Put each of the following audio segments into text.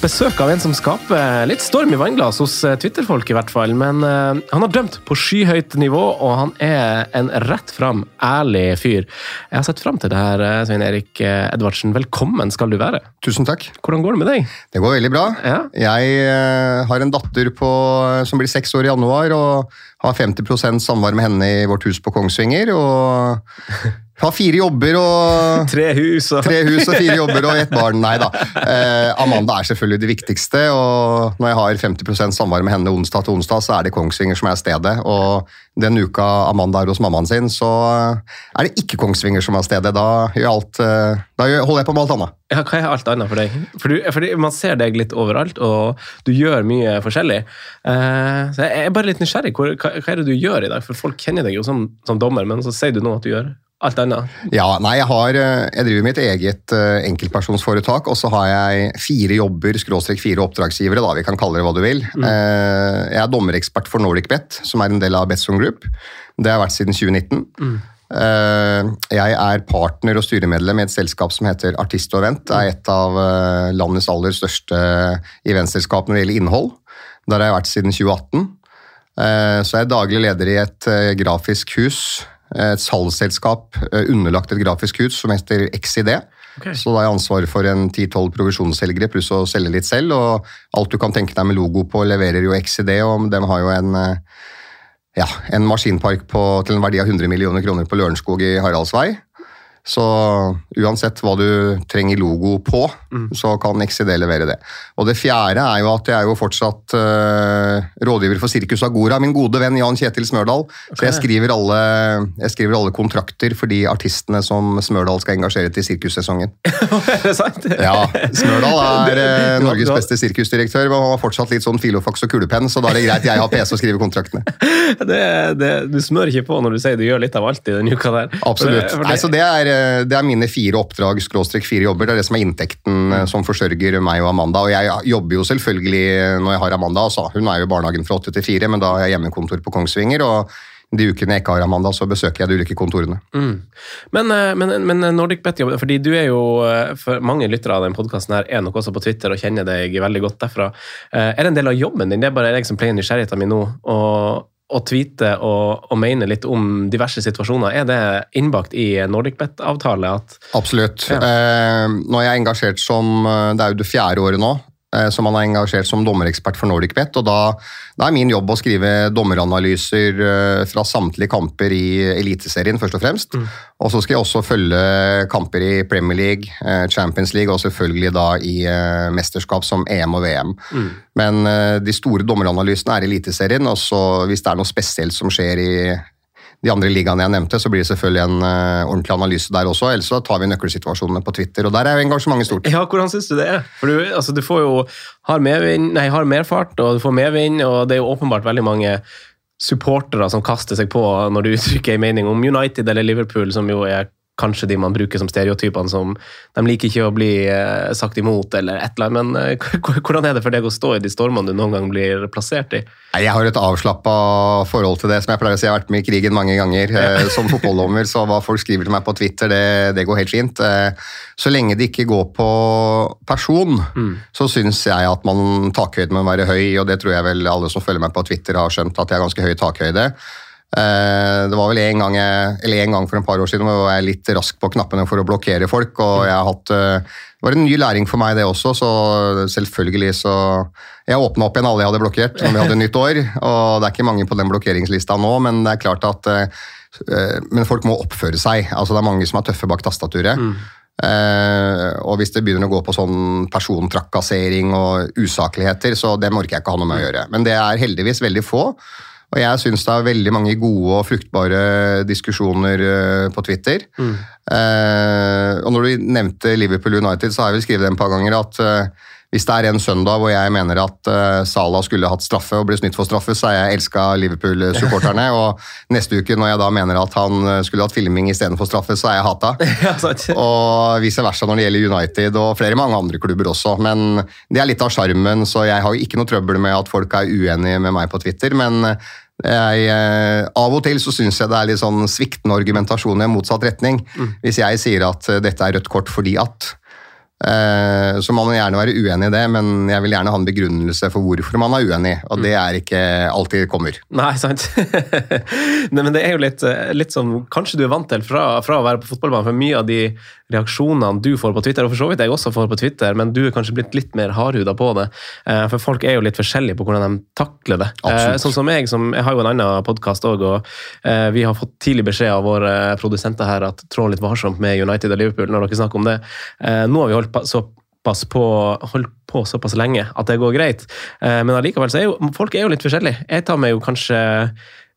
besøk av en som skaper litt storm i vannglass hos eh, Twitter-folk, i hvert fall. Men uh, han har dømt på skyhøyt nivå, og han er en rett fram, ærlig fyr. Jeg har sett fram til det her, eh, Svein Erik Edvardsen. Velkommen skal du være. Tusen takk. Hvordan går det med deg? Det går veldig bra. Ja. Jeg uh, har en datter på, som blir seks år i januar, og har 50 samvær med henne i vårt hus på Kongsvinger. og har fire jobber og Tre hus og Tre hus og fire jobber og ett barn. Nei da. Eh, Amanda er selvfølgelig det viktigste. og Når jeg har 50% samvær med henne onsdag til onsdag, så er det Kongsvinger som er stedet. Og den uka Amanda er hos mammaen sin, så er det ikke Kongsvinger som er stedet. Da, alt, eh, da holder jeg på med alt annet. Ja, Hva er alt annet for deg? For, du, fordi Man ser deg litt overalt, og du gjør mye forskjellig. Eh, så Jeg er bare litt nysgjerrig. Hva, hva, er det du gjør i dag? For Folk kjenner deg jo som, som dommer, men så sier du nå at du gjør alt annet? Ja, nei, jeg, har, eh, jeg driver mitt eget uh, enkeltpersonsforetak, og så har jeg fire jobber, skråstrek fire oppdragsgivere, da, vi kan kalle det hva du vil. Mm. Uh, jeg er dommerekspert for Nordic Bet, som er en del av Betson Group. Det har jeg vært siden 2019. Mm. Jeg er partner og styremedlem i et selskap som heter Artist og Event. Det er et av landets aller største eventselskap når det gjelder innhold. Der har jeg vært siden 2018. Så jeg er daglig leder i et grafisk hus et salgsselskap eh, underlagt et grafisk hus som heter XID. Okay. Så da har jeg ansvar for en 10-12 provisjonsselgere pluss å selge litt selv. Og alt du kan tenke deg med logo på, leverer jo XID, og de har jo en, eh, ja, en maskinpark på, til en verdi av 100 millioner kroner på Lørenskog i Haraldsvei. Så uansett hva du trenger logo på, mm. så kan XID levere det. Og det fjerde er jo at jeg er jo fortsatt uh, rådgiver for Sirkus Agora. Min gode venn Jan Kjetil Smørdal. Okay. Så jeg skriver, alle, jeg skriver, alle, kontrakter for de artistene som Smørdal skal engasjere til sirkussesongen. er det sant? ja. Smørdal er uh, Norges beste sirkusdirektør, men han har fortsatt litt sånn filofaks og kulepenn, så da er det greit jeg har PC og skriver kontraktene. det, det, du smører ikke på når du sier du gjør litt av alt i den uka der. Absolutt. For det, for det... Nei, så det er Eh, det er mine fire oppdrag, skråstrek fire jobber. Det er det som er inntekten eh, som forsørger meg og Amanda. Og jeg jobber jo selvfølgelig når jeg har Amanda. Altså. Hun er jo i barnehagen fra åtte til fire, men da har jeg hjemmekontor på Kongsvinger. og de ukene jeg ikke har Amanda, så besøker jeg de ulike kontorene. Mm. Men, eh, men, men Nordic Bet, fordi du er jo for mange lyttere av denne podkasten her, er nok også på Twitter og kjenner deg veldig godt derfra. Er det en del av jobben din? Det er bare jeg som pleier nysgjerrigheten min nå. og å tweete og, og, mene litt om diverse situasjoner. Er det innbakt i NordicBet-avtale? Absolutt. Ja. Eh, nå er jeg engasjert som Det er jo det fjerde året nå Eh, som han er engasjert som dommerekspert for Nordic Bet. og da, da, er min jobb å skrive dommeranalyser eh, fra samtlige kamper i Eliteserien, først og fremst. Mm. Og så skal jeg også følge kamper i Premier League, eh, Champions League og selvfølgelig da i mesterskap som EM og VM. Mm. Men de store dommeranalysene er Eliteserien, og så hvis det er noe spesielt som skjer i de andre ligaene jeg nevnte, så blir det selvfølgelig en uh, ordentlig analyse der også. Ellers så tar vi nøkkelsituasjonene på Twitter, og der er jo engasjementet stort. Ja, Hvordan syns du det er? For du, altså, du får jo har, medvind, nei, har merfart, og du får medvind, og det er jo åpenbart veldig mange supportere som kaster seg på når du uttrykker en mening om United eller Liverpool, som jo er kanskje de man bruker som stereotypene som de liker ikke å bli eh, sagt imot, eller et eller annet. Men eh, hvordan er det for deg å stå i de stormene du noen gang blir plassert i? Jeg har et avslappa forhold til det. som Jeg pleier å si, jeg har vært med i krigen mange ganger. Ja. som fotballdommer, så hva folk skriver til meg på Twitter, det, det går helt fint. Så lenge det ikke går på person, mm. så syns jeg at man takhøyden må være høy, og det tror jeg vel alle som følger meg på Twitter har skjønt at jeg har ganske høy takhøyde. Eh, det var vel en gang, eller en gang for en par år siden hvor jeg var litt rask på knappene for å blokkere folk. og jeg har hatt, eh, Det var en ny læring for meg, det også. så selvfølgelig så Jeg åpna opp igjen alle jeg hadde blokkert når vi hadde nytt år. og Det er ikke mange på den blokkeringslista nå, men det er klart at eh, men folk må oppføre seg. altså Det er mange som er tøffe bak tastaturet. Mm. Uh, og hvis det begynner å gå på sånn persontrakassering og usakligheter, så det orker jeg ikke ha noe med å gjøre. Men det er heldigvis veldig få. Og jeg syns det er veldig mange gode og fruktbare diskusjoner eh, på Twitter. Mm. Eh, og når du nevnte Liverpool United, så har jeg vel skrevet det en par ganger at eh, hvis det er en søndag hvor jeg mener at uh, Salah skulle hatt straffe og ble snytt for straffe, så er jeg elska Liverpool-supporterne. og neste uke, når jeg da mener at han skulle hatt filming istedenfor straffe, så er jeg hata. og vice versa når det gjelder United og flere mange andre klubber også. Men det er litt av sjarmen, så jeg har jo ikke noe trøbbel med at folk er uenige med meg på Twitter. men jeg, eh, av og til så syns jeg det er litt sånn sviktende argumentasjon i motsatt retning. Mm. Hvis jeg sier at dette er rødt kort fordi at, Eh, Så man må gjerne være uenig i det, men jeg vil gjerne ha en begrunnelse for hvorfor man er uenig, og det er ikke alltid kommer. Nei, sant. Nei, men det er jo litt, eh, litt som kanskje du er vant til fra, fra å være på fotballbanen, for mye av de reaksjonene du får på Twitter, og for så vidt jeg også får på Twitter, men du er kanskje blitt litt mer hardhuda på det. Eh, For folk er jo litt forskjellige på hvordan de takler det. Eh, Absolutt. Sånn som jeg, som, jeg har jo en annen podkast òg, og eh, vi har fått tidlig beskjed av våre produsenter her at trå litt varsomt med United og Liverpool når dere snakker om det. Eh, Nå har vi holdt pa- såpass på, holdt på såpass lenge at det går greit, Eh, men allikevel så er jo folk er jo litt forskjellige. Jeg tar meg jo kanskje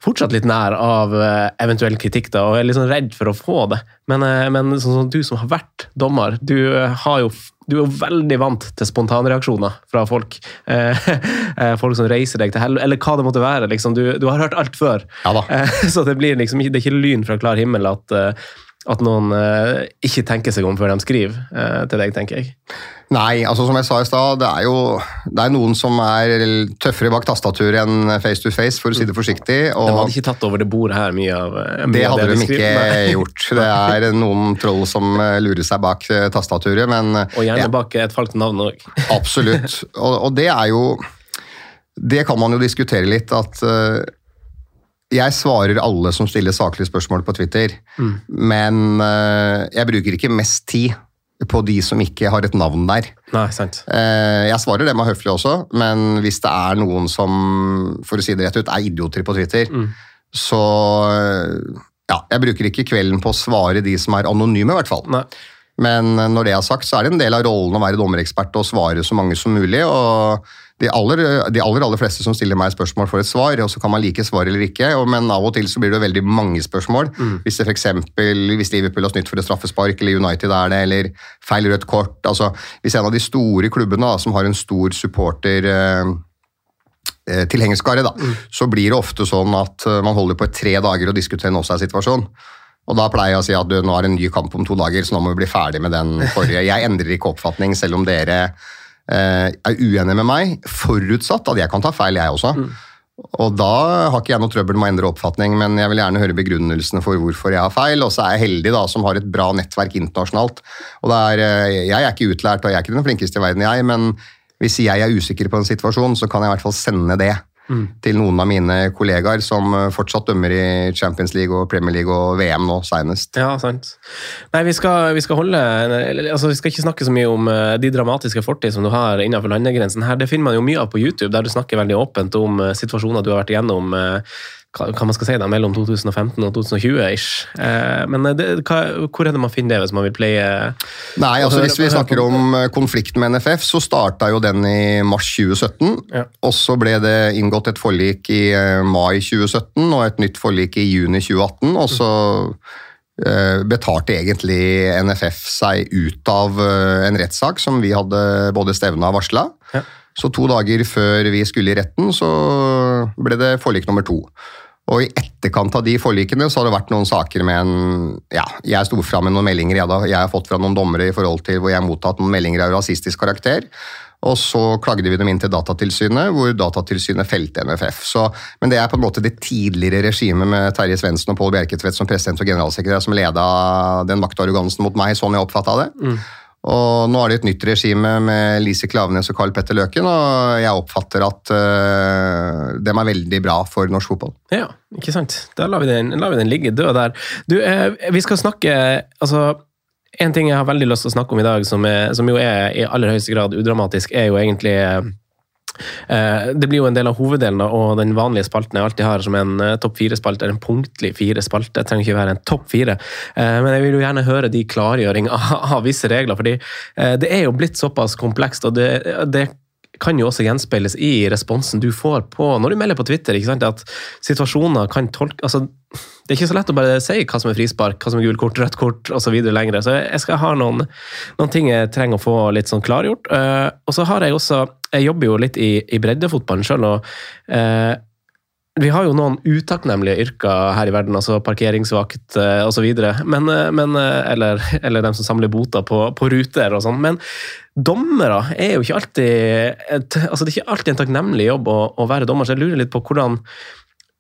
fortsatt litt nær av eh, eventuell kritikk, da, og er litt sånn redd for å få det. Men, eh, men sånn som du som har vært dommer, du, har jo, du er jo veldig vant til spontanreaksjoner fra folk. Folk som reiser deg til helvete, eller hva det måtte være. Liksom. Du, du har hørt alt før. Ja Så det, blir liksom, det er ikke lyn fra klar himmel at, at noen eh, ikke tenker seg om før de skriver eh, til deg, tenker jeg. Nei, altså som jeg sa i stad, det er jo det er noen som er tøffere bak tastaturet enn face to face, for å si det forsiktig. De hadde ikke tatt over det bordet her mye av eh, mye Det av hadde de ikke Nei. gjort. Det er noen troll som eh, lurer seg bak eh, tastaturet, men Og gjerne ja, bak et falskt navn òg. absolutt. Og, og det er jo Det kan man jo diskutere litt, at jeg svarer alle som stiller saklige spørsmål på Twitter, men uh, jeg bruker ikke mest tid på de som ikke har et navn der. Nei, sant. Uh, Jeg svarer dem av høflig også, men hvis det er noen som for å si det rett ut, er idioter på Twitter, så uh, ja, jeg bruker ikke kvelden på å svare de som er anonyme, i hvert fall. Nei. Men eh, når det er sagt, så er det en del av rollen å være dommerekspert og svare så mange som mulig. og de aller, de aller, aller fleste som stiller meg spørsmål, får et svar, og så kan man like svar eller ikke. Og, men av og til så blir det veldig mange spørsmål. Hvis det for eksempel, hvis Liverpool har snytt for et straffespark, eller United er det, eller feil rødt kort. altså Hvis en av de store klubbene da, som har en stor supporter eh, eh, tilhengerskare, da, så blir det ofte sånn at eh, man holder på i tre dager og diskuterer en offside-situasjon. Og da pleier jeg å si at du, nå er det en ny kamp om to dager, så nå må vi bli ferdig med den forrige. Jeg endrer ikke oppfatning selv om dere eh, er uenige med meg, forutsatt at jeg kan ta feil, jeg også. Og da har ikke jeg noe trøbbel med å endre oppfatning, men jeg vil gjerne høre begrunnelsene for hvorfor jeg har feil. Og så er jeg heldig da, som har et bra nettverk internasjonalt. Og er, eh, jeg er ikke utlært, og jeg er ikke den flinkeste i verden, jeg, men hvis jeg er usikker på en situasjon, så kan jeg i hvert fall sende det til noen av mine kollegaer som eh, fortsatt dømmer i Champions League og Premier League og VM nå senest. Ja, sant. Nei, vi skal, vi skal holde altså Vi skal ikke snakke så mye om eh, de dramatiske fortid som du har innenfor landegrensen. her. Det finner man jo mye av på YouTube, der du snakker veldig åpent om eh, situasjoner du har vært igjennom hva, man skal si da, mellom 2015 og 2020-ish. Eh, men det, hva, hvor er det man finner det hvis man vil playe Nei, altså Hvis vi snakker om eh, konflikten med NFF, så starta jo den i mars 2017. Ja. Og så ble det inngått et forlik i eh, mai 2017 og et nytt forlik i juni 2018. Og så eh, betalte egentlig NFF seg ut av eh, en rettssak som vi hadde både stevna og varsla. Ja. Så to dager før vi skulle i retten, så ble det forlik nummer to. Og i etterkant av de forlikene så har det vært noen saker med en Ja, jeg sto fram med noen meldinger jeg, da, jeg har fått fra noen dommere i forhold til hvor jeg har mottatt noen meldinger av rasistisk karakter. Og så klagde vi dem inn til Datatilsynet, hvor Datatilsynet felte NFF. Så, men det er på en måte det tidligere regimet med Terje Svendsen og Pål Bjerketvedt som president og generalsekretær som leda den maktarrogansen mot meg, sånn jeg oppfatta det. Og nå er det et nytt regime med Lise Klavenes og Karl Petter Løken, og jeg oppfatter at uh, dem er veldig bra for norsk fotball. Ja, ikke sant. Da lar vi den, lar vi den ligge død der. Du, eh, vi skal snakke altså en ting jeg har veldig lyst til å snakke om i dag, som, er, som jo er i aller høyeste grad udramatisk, er jo egentlig eh, Det blir jo en del av hoveddelen, og den vanlige spalten jeg alltid har som en eh, topp fire-spalte, eller en punktlig fire-spalte. Det trenger ikke være en topp fire, Eh, men jeg vil jo gjerne høre de klargjøring av, visse regler, fordi eh, det er jo blitt såpass komplekst, og det, det kan jo også gjenspeiles i responsen du får på når du melder på Twitter. ikke sant, At situasjoner kan tolke altså, Det er ikke så lett å bare si hva som er frispark, hva som er gult kort, rødt kort osv. lenger. Så jeg skal ha noen, noen ting jeg trenger å få litt sånn klargjort. Uh, og så har jeg også Jeg jobber jo litt i, i breddefotballen sjøl, og uh, vi har jo noen utakknemlige yrker her i verden, altså parkeringsvakt uh, osv. Men, men, eller, eller dem som samler boter på, på ruter og sånn. Men dommere er jo ikke alltid et, altså Det er ikke alltid en takknemlig jobb å, å være dommer, så jeg lurer litt på hvordan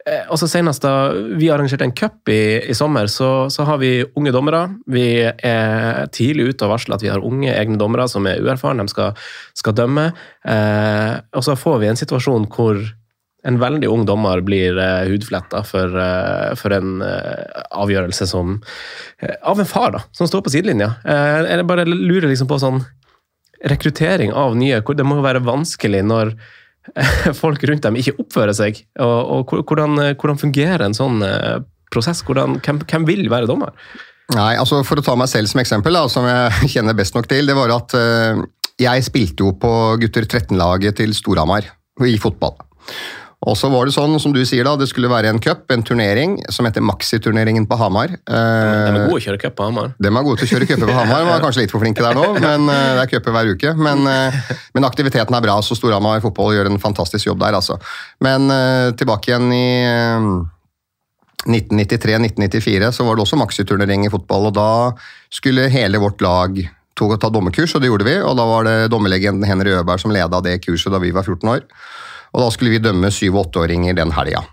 Eh, og så Senest da vi arrangerte en cup i, i sommer, så, så, har vi unge dommere. Vi er tidlig ute og varsler at vi har unge egne dommere som er uerfarne, de skal, skal dømme. Eh, og så får vi en situasjon hvor en veldig ung dommer blir uh, hudfletta for, uh, for en uh, avgjørelse som Av en far, da, som står på sidelinja. jeg bare lurer liksom på sånn rekruttering av nye Det må jo være vanskelig når folk rundt dem ikke oppfører seg. Og, og hvordan, hvordan, fungerer en sånn eh, prosess? Hvordan, hvem, hvem, vil være dommer? Nei, altså For å ta meg selv som eksempel, da, som jeg kjenner best nok til. Det var at jeg spilte jo på gutter 13-laget til Storhamar i fotball. Og så var det sånn, som du sier da, det skulle være en cup, en turnering, som heter Maxi-turneringen på Hamar. De er gode å kjøre cup på Hamar. De er gode til å kjøre cuper på Hamar. Var kanskje litt for flinke der nå, men eh, det er cuper hver uke. Men, eh, men, aktiviteten er bra, så Storhamar fotball gjør en fantastisk jobb der, altså. Men uh, tilbake igjen i uh, 1993-1994 så var det også Maxi-turnering i fotball, og da skulle hele vårt lag ta dommerkurs, og det gjorde vi. Og da var det dommerlegenden Henry Øberg som leda det kurset da vi var 14 år. Og da skulle vi dømme syv- og åtteåringer den helga.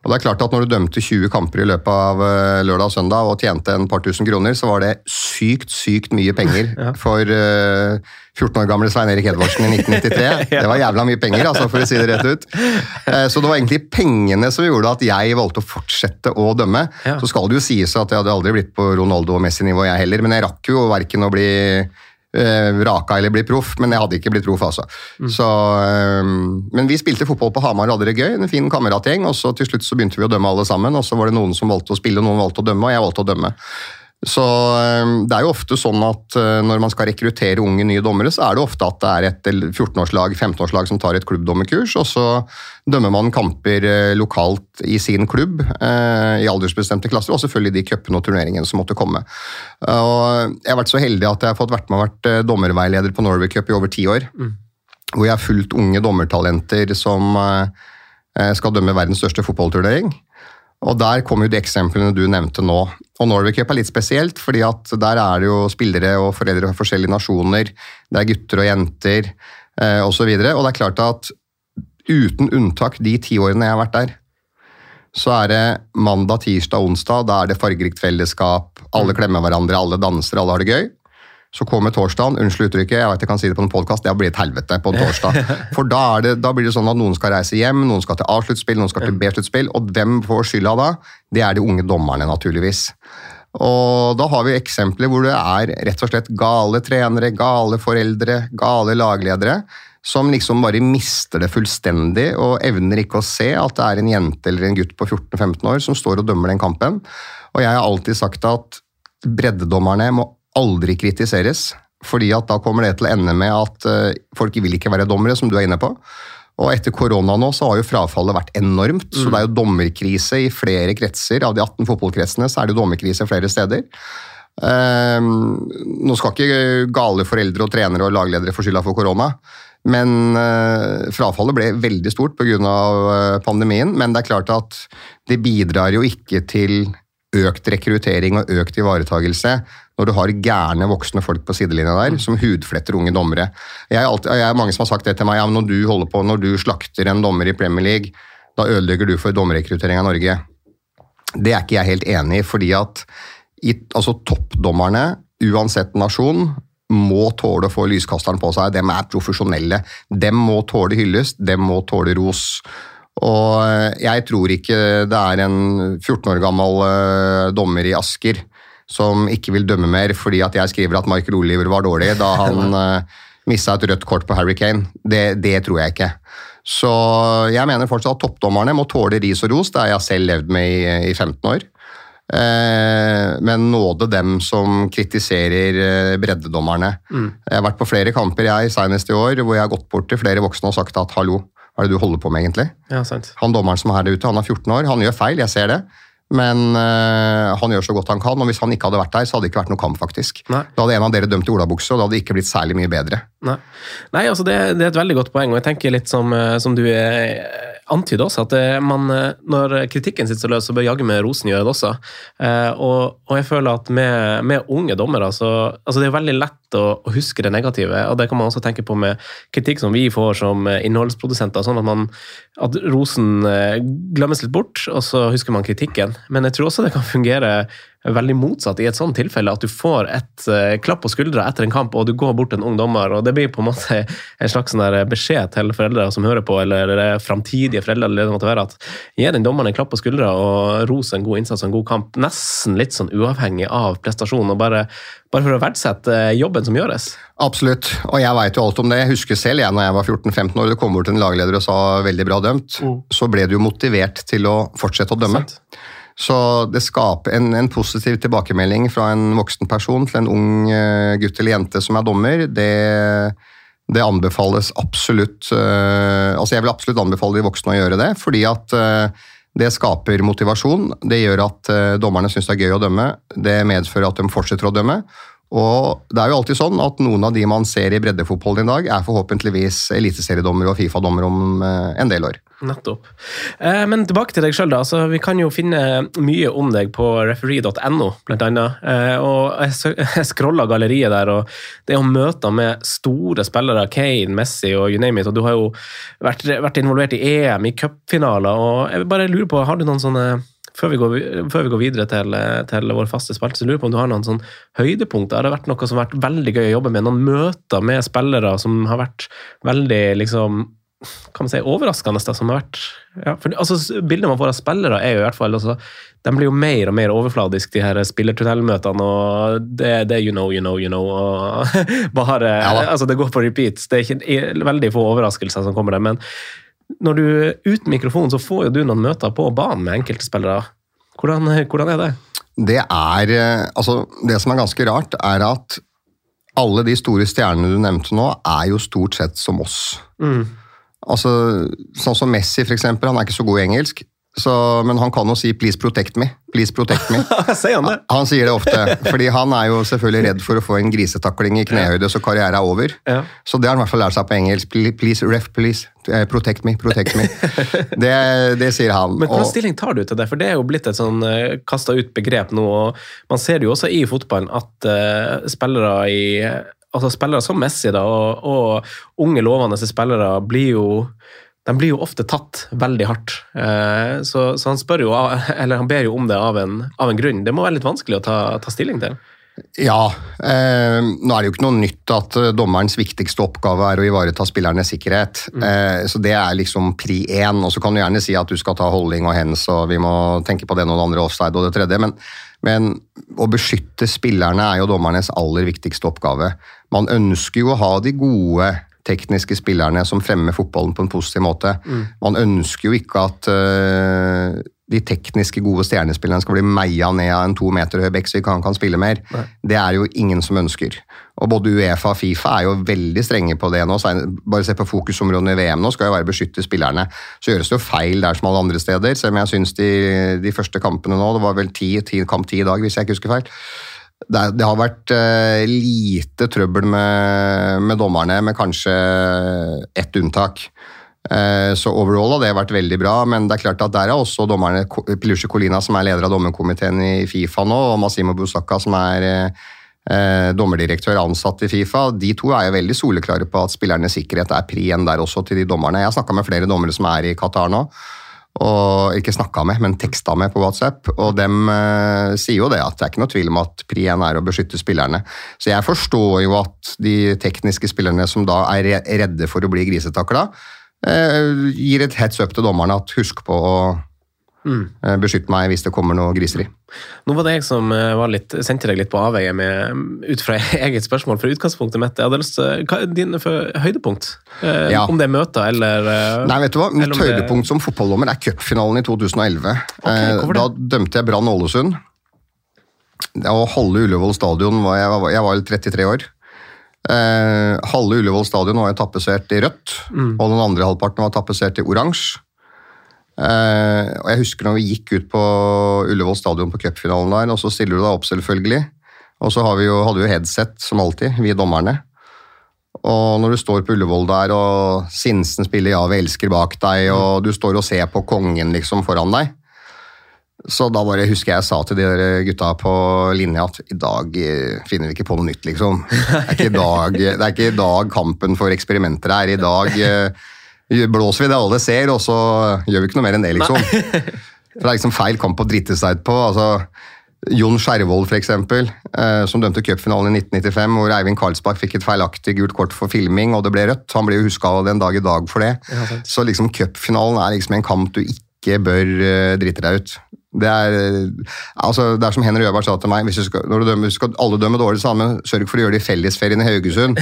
Og det er klart at Når du dømte 20 kamper i løpet av eh, lørdag og søndag og tjente en par tusen kroner, så var det sykt, sykt mye penger ja. for uh, eh, 14 år gamle Svein Erik Edvardsen i 1993. ja. Det var jævla mye penger, altså, for å si det rett ut. Uh, så det var egentlig pengene som gjorde at jeg valgte å fortsette å dømme. Ja. Så skal det jo sies at jeg hadde aldri blitt på Ronaldo og Messi-nivå, jeg heller, men jeg rakk jo verken å bli eh, raka eller bli proff, men jeg hadde ikke blitt proff, altså. Mm. Så, eh, men vi spilte fotball på Hamar og hadde det gøy, en fin kameratgjeng. og så Til slutt så begynte vi å dømme alle sammen, og så var det noen som valgte å spille, og noen valgte å dømme, og jeg valgte å dømme. Så eh, Det er jo ofte sånn at eh, når man skal rekruttere unge nye dommere, så er det ofte at det er et 14-årslag, 15-årslag som tar et klubbdommerkurs, og så dømmer man kamper eh, lokalt i sin klubb i aldersbestemte klasser, og selvfølgelig de cupene og turneringene som måtte komme. Og jeg har vært så heldig at jeg har fått vært med og vært dommerveileder på Norway Cup i over ti år. Mm. Hvor jeg har fulgt unge dommertalenter som skal dømme verdens største fotballturnering. Og Der kommer jo de eksemplene du nevnte nå. Og Norway Cup er litt spesielt, fordi at der er det jo spillere og foreldre fra forskjellige nasjoner. Det er gutter og jenter eh, osv. Og, så og det er klart at uten unntak de ti årene jeg har vært der, så er det mandag, tirsdag, onsdag. Da er det fargerikt fellesskap. Alle klemmer hverandre, alle danser, alle har det gøy. Så kommer torsdagen, unnskyld uttrykket, jeg vet jeg kan si det på en podkast, det har blitt helvete på en torsdag. For da, det, da, blir det sånn at noen skal reise hjem, noen skal til A-sluttspill, noen skal til B-sluttspill. Og hvem får skylda da? Det er de unge dommerne, naturligvis. Og da har vi eksempler hvor det er rett og slett gale trenere, gale foreldre, gale lagledere. Som liksom bare mister det fullstendig og evner ikke å se at det er en jente eller en gutt på 14-15 år som står og dømmer den kampen. Og jeg har alltid sagt at breddedommerne må aldri kritiseres. fordi at da kommer det til å ende med at uh, folk vil ikke være dommere, som du er inne på. Og etter korona nå så har jo frafallet vært enormt. Mm. Så det er jo dommerkrise i flere kretser. Av de 18 fotballkretsene så er det dommerkrise flere steder. Uh, nå skal ikke gale foreldre og trenere og lagledere få skylda for korona. Men uh, frafallet ble veldig stort pga. Uh, pandemien. Men det er klart at det bidrar jo ikke til økt rekruttering og økt ivaretagelse når du har gærne voksne folk på sidelinja der som hudfletter unge dommere. Jeg er, alltid, jeg er mange som har sagt det til meg, ja, når du holder på, når du slakter en dommer i Premier League, da ødelegger du for dommerrekruttering av Norge. Det er ikke jeg helt enig i, fordi at i, altså, toppdommerne, uansett nasjon, må tåle å få lyskasteren på seg. Dem er profesjonelle. Dem må tåle hyllest, dem må tåle ros. Og jeg tror ikke det er en 14 år gammel uh, dommer i Asker som ikke vil dømme mer fordi at jeg skriver at Michael Oliver var dårlig da han uh, eh, mista et rødt kort på Harry Kane. Det, det, tror jeg ikke. Så jeg mener fortsatt at toppdommerne må tåle ris og ros. Det har jeg selv levd med i, i 15 år. Eh, men nåde dem som kritiserer eh, breddedommerne. Mm. Jeg har vært på flere kamper jeg senest i år hvor jeg har gått bort til flere voksne og sagt at hallo, hva er det du holder på med egentlig? Ja, han dommeren som er her ute, han er 14 år, han gjør feil, jeg ser det. Men øh, han gjør så godt han kan, og hvis han ikke hadde vært der, så hadde det ikke vært noe kamp, faktisk. Nei. Da hadde en av dere dømt i olabukse, og da hadde det ikke blitt særlig mye bedre. Nei, Nei altså det, det, er et veldig godt poeng, og jeg tenker litt som, eh, som du eh, antyder også, at man, når kritikken sitter så løs, så bør jaggu med rosen gjøre det også. Og, og, jeg føler at med, med unge dommere, så altså det er veldig lett lett å, å, huske det negative. og Det kan man også tenke på med kritikk som vi får som eh, innholdsprodusenter. sånn at, man, at rosen eh, glemmes litt bort, og så husker man kritikken. Men jeg tror også det kan fungere veldig motsatt i et sånt tilfelle. At du får et uh, klapp på skuldra etter en kamp, og du går bort til en ung dommer. og Det blir på en måte en slags sånn beskjed til foreldre som hører på, eller framtidige foreldre, eller det måtte være, at gi den dommeren en klapp på skuldra og ros en god innsats og en god kamp. Nesten litt sånn uavhengig av prestasjonen. og bare bare for å verdsette jobben som gjøres. Absolutt, og jeg veit jo alt om det. Jeg husker selv jeg når jeg var 14-15 år, det kom bort en lagleder og sa 'veldig bra dømt', mm. så ble du jo motivert til å fortsette å dømme. Sant. Så det skaper en, en, positiv tilbakemelding fra en voksen person til en ung uh, gutt eller jente som er dommer. Det, det anbefales absolutt uh, Altså jeg vil absolutt anbefale de voksne å gjøre det, fordi at det skaper motivasjon. Det gjør at uh, dommerne syns det er gøy å dømme. Det medfører at de fortsetter å dømme. Og det er jo alltid sånn at Noen av de man ser i breddefotballen i dag, er forhåpentligvis eliteseriedommere og Fifa-dommere om uh, en del år. Nettopp. Eh, men tilbake til deg sjøl. Altså, vi kan jo finne mye om deg på referee.no, blant annet. Eh, og jeg, scrolla galleriet der, og det jo møter med store spillere, Kane, Messi og you name it. Og du har jo vært, vært involvert i EM, i cupfinaler. Og jeg bare lurer på, har du noen sånne før vi, går, før vi går, videre til, til vår faste spalte, så lurer jeg på om du har noen sånn høydepunkter. Har det vært noe som har vært veldig gøy å jobbe med? Noen møter med spillere som har vært veldig liksom kan man si, overraskende. Da, som har vært, ja, for, altså, Bildet man får av spillere, er jo i hvert fall altså, De blir jo mer og mer overfladiske, de her spillertunnelmøtene. og det, det you know, you know, you know. og bare, ja, altså, Det går på repeat. Det er ikke veldig få overraskelser som kommer der. Men når du uten mikrofon, så får jo du noen møter på banen med enkeltspillere. Hvordan, hvordan er det? Det er, eh, altså, det som er ganske rart, er at alle de store stjernene du nevnte nå, er jo stort sett som oss. Mm. Altså, sånn som Messi, for eksempel, han er ikke så god i engelsk. Så, men han kan jo si 'please protect me'. Please protect me. sier han, det? han sier det ofte. fordi han er jo selvfølgelig redd for å få en grisetakling i knehøyde, så karrieren er over. Ja. Så det har han i hvert fall lært seg på engelsk. Please, ref, please. Eh, protect me, protect me. Det, det sier han. Men Hvilken stilling tar du til det? For det er jo blitt et sånn eh, kasta ut begrep nå. og Man ser det jo også i fotballen at uh, spillere i altså spillere som Messi da, og, og, unge, lovende spillere blir jo de blir jo ofte tatt veldig hardt. Eh, så, så, han jo, eller han ber jo om det av en, av en grunn. Det må være litt vanskelig å ta, ta stilling til? Ja. Eh, nå er det jo ikke noe nytt at eh, dommerens viktigste oppgave er å ivareta spillernes sikkerhet. Mm. Eh, så det er liksom pri én. Og så kan du gjerne si at du skal ta holding og hens, og vi må tenke på det noen andre offside og det tredje. men men å beskytte spillerne er jo dommernes aller viktigste oppgave. Man ønsker jo å ha de gode tekniske spillerne som fremmer fotballen på en positiv måte. Mm. Man ønsker jo ikke at uh, de tekniske gode stjernespillerne skal bli meia ned av en to meter høy bekk så ikke han kan spille mer. Nei. Det er jo ingen som ønsker. Og Både Uefa og Fifa er jo veldig strenge på det nå. Bare se på fokusområdene i VM nå, skal jo være å beskytte spillerne. Så gjøres det jo feil der som alle andre steder, selv om jeg syns de, de, første kampene nå Det var vel ti, ti, kamp ti i dag, hvis jeg ikke husker feil. Det, det har vært uh, lite trøbbel med, med, dommerne, med kanskje ett unntak. Uh, så overall har det vært veldig bra, men det er klart at der er også dommerne Pilusje Colina, som er leder av dommerkomiteen i Fifa nå, og Massimo Busaka, som er uh, dommerdirektør ansatt i Fifa, de to er jo veldig soleklare på at spillernes sikkerhet er prien der også til de dommerne. Jeg har snakka med flere dommere som er i Qatar nå. Og ikke snakka med, men teksta med på WhatsApp. Og dem eh, sier jo det, at det er ikke noe tvil om at pri én er å beskytte spillerne. Så jeg forstår jo at de tekniske spillerne som da er redde for å bli grisetakla, eh, gir et heads up til dommerne at husk på å Mm. Eh, beskytt meg hvis det kommer noe griseri. Nå var det jeg som eh, var litt, sendte deg litt på avveie med, ut fra eget spørsmål. For utgangspunktet mitt, jeg hadde lyst til hva er din høydepunkt? Eh, ja. Om det er møter eller Nei, vet du hva? Mitt høydepunkt det... som fotballdommer er cupfinalen i 2011. Okay, da dømte jeg Brann Ålesund. Og halve Ullevål stadion var jeg, var, jeg var 33 år. Eh, halve Ullevål stadion var jeg tapetsert i rødt, mm. og den andre halvparten var tapetsert i oransje. Uh, og Jeg husker når vi gikk ut på Ullevål stadion på cupfinalen der, og så stiller du deg opp, selvfølgelig. Og så vi jo, hadde vi jo headset, som alltid, vi dommerne. Og når du står på Ullevål der, og Sinsen spiller 'Ja, vi elsker' bak deg, og du står og ser på kongen liksom foran deg, Så da bare husker jeg jeg sa til de der gutta på linja at i dag eh, finner vi ikke på noe nytt, liksom. Det er ikke i dag, er ikke i dag kampen for eksperimenter er. I dag eh, blåser vi det alle ser, og så gjør vi ikke noe mer enn det, liksom. For det er liksom feil kamp å drite seg ut på. altså Jon Skjervold, eksempel, eh, som dømte cupfinalen i 1995, hvor Eivind Karlsbakk fikk et feilaktig gult kort for filming, og det ble rødt. Han blir jo huska den dag i dag for det. Ja. Så liksom cupfinalen er liksom en kamp du ikke bør eh, drite deg ut. Det er, eh, altså, det er som Henry Øberg sa til meg, du skal, når du dømmer, skal alle dømme dårlig sammen, sørg for å gjøre det i fellesferien i Haugesund.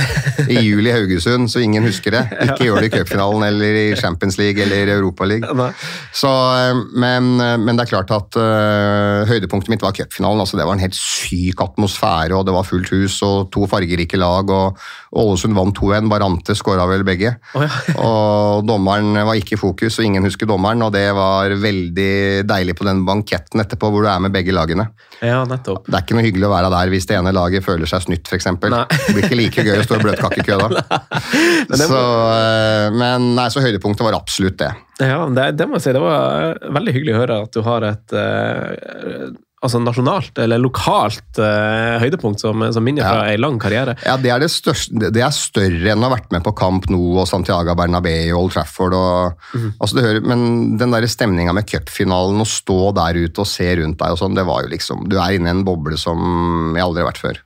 I juli i Haugesund, så ingen husker det. Ikke gjør det i cupfinalen eller i Champions League eller Europa League. Så, eh, men, men det er klart at uh, høydepunktet mitt var cupfinalen. Altså, det var en helt syk atmosfære, og det var fullt hus og to fargerike lag. og Ålesund vant 2-1. Barante skåra vel begge. Oh, ja. Og dommeren var ikke i fokus, og ingen husker dommeren. Og det var veldig deilig på den banketten etterpå, hvor du er med begge lagene. ja, nettopp. Det er ikke noe hyggelig å være der hvis det ene laget føler seg snytt, f.eks. Det blir ikke like gøy å stå i bløtkakekø da. Men Så, øh, men nei, så høydepunktet var absolutt det. Ja, det, det må jeg si. Det var eh, veldig hyggelig å høre at du har et eh, altså nasjonalt, eller lokalt eh, høydepunkt som, som minner fra en ei lang karriere. Ja, det er, det, største, det er større enn å ha vært med på Camp Nou og Santiago Bernabeu og Old Trafford. Og, Mhm. altså det hører, men den der stemninga med cupfinalen, å stå der ute og se rundt deg og sånn, det var jo liksom Du er inne i en boble som jeg aldri har vært før.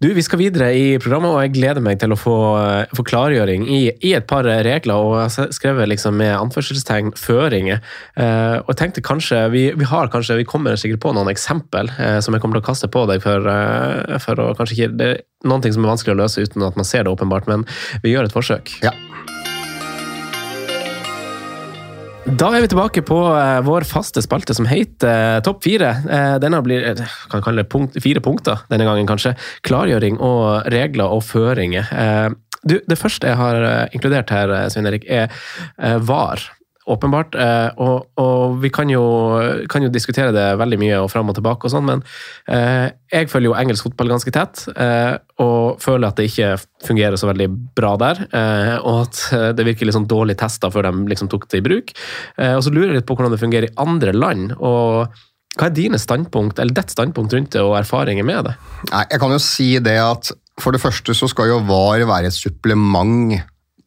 Du, Vi skal videre i programmet, og jeg gleder meg til å få, få klargjøring i, i et par regler. og Jeg har skrevet liksom med anførselstegn føringer. Eh, og tenkte kanskje, Vi, vi har kanskje, vi kommer sikkert på noen eksempel eh, som jeg kommer til å kaste på deg. for, eh, for å kanskje ikke, Det er noen ting som er vanskelig å løse uten at man ser det, åpenbart, men vi gjør et forsøk. Ja. Da er vi tilbake på eh, vår faste spalte som heter eh, Topp fire. Eh, denne blir eh, kan kalle det punkt, fire punkter denne gangen, kanskje. Klargjøring og regler og føringer. Eh, du, det første jeg har inkludert her, Svein Erik, er VAR. Åpenbart. Eh, og, og vi kan jo, kan jo diskutere det veldig mye og fram og tilbake, og sånn, men eh, jeg følger jo engelsk fotball ganske tett. Eh, og føler at det ikke fungerer så veldig bra der. Eh, og at eh, det virker litt sånn dårlig testa før de liksom tok det i bruk. Eh, og så lurer jeg litt på hvordan det fungerer i andre land. og hva er dine standpunkt, eller ditt standpunkt rundt det, og erfaringer med det? Nei, jeg kan jo si det at for det første så skal jo VAR være et supplement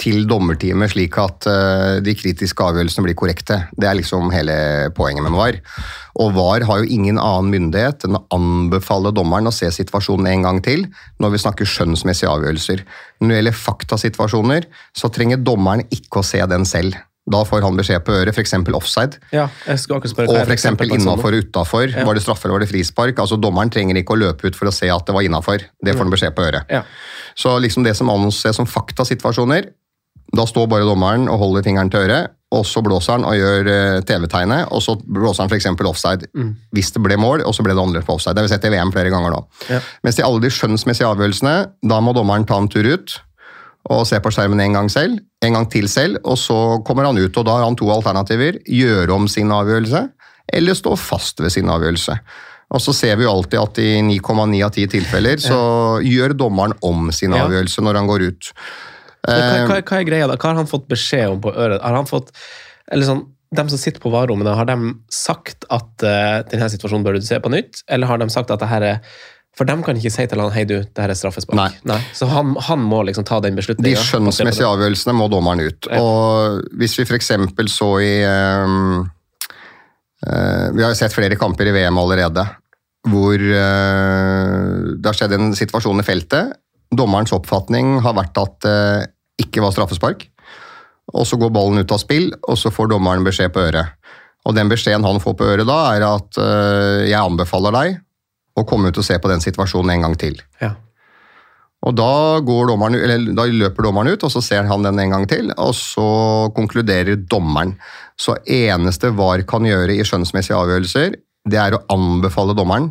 til dommerteamet, slik at eh, de kritiske avgjørelsene blir korrekte. Det er liksom hele poenget med VAR. Og VAR har jo ingen annen myndighet enn å anbefale dommeren å se situasjonen en gang til når vi snakker skjønnsmessige avgjørelser. Når det gjelder faktasituasjoner, så trenger dommeren ikke å se den selv. Da får han beskjed på øret, f.eks. offside. Ja, jeg skal akkurat spørre Og f.eks. innafor og utafor. Ja. Var det straffe eller var det frispark? Altså Dommeren trenger ikke å løpe ut for å se at det var innafor. Det får han beskjed på øret. Ja. Så liksom det som anses som faktasituasjoner, da står bare dommeren og holder fingeren til øret, og så blåser han og gjør eh, TV-tegnet, og så blåser han f.eks. offside Mm. hvis det ble mål, og så ble det annerledes på offside. Det har vi sett i VM flere ganger nå. Ja. Mens i alle de skjønnsmessige avgjørelsene, da må dommeren ta en tur ut og se på skjermen en gang selv, en gang til selv, og så kommer han ut, og da har han to alternativer. Gjøre om sin avgjørelse, eller stå fast ved sin avgjørelse. Og så ser vi jo alltid at i 9,9 av 10 tilfeller så gjør dommeren om sin avgjørelse når han går ut. Hva, Eh, hva, hva er greia da? Hva har han fått beskjed om på øret? Har han fått, eller sånn, De som sitter på varerommene, har de sagt at uh, denne situasjonen bør du se på nytt? Eller har de sagt at det her er For de kan ikke si til han hei du, det her er straffespark. Nei. Så han, han må liksom ta den De skjønnsmessige avgjørelsene må dommeren ut. Ja. Og hvis vi f.eks. så i um, uh, Vi har jo sett flere kamper i VM allerede hvor uh, det har skjedd en situasjon i feltet. Dommerens oppfatning har vært at det ikke var straffespark. Og så går ballen ut av spill, og så får dommeren beskjed på øret. Og den beskjeden han får på øret da, er at øh, jeg anbefaler deg å komme ut og se på den situasjonen en gang til. Ja. Og da, går dommeren, eller, da løper dommeren ut, og så ser han den en gang til, og så konkluderer dommeren. Så eneste VAR kan gjøre i skjønnsmessige avgjørelser, det er å anbefale dommeren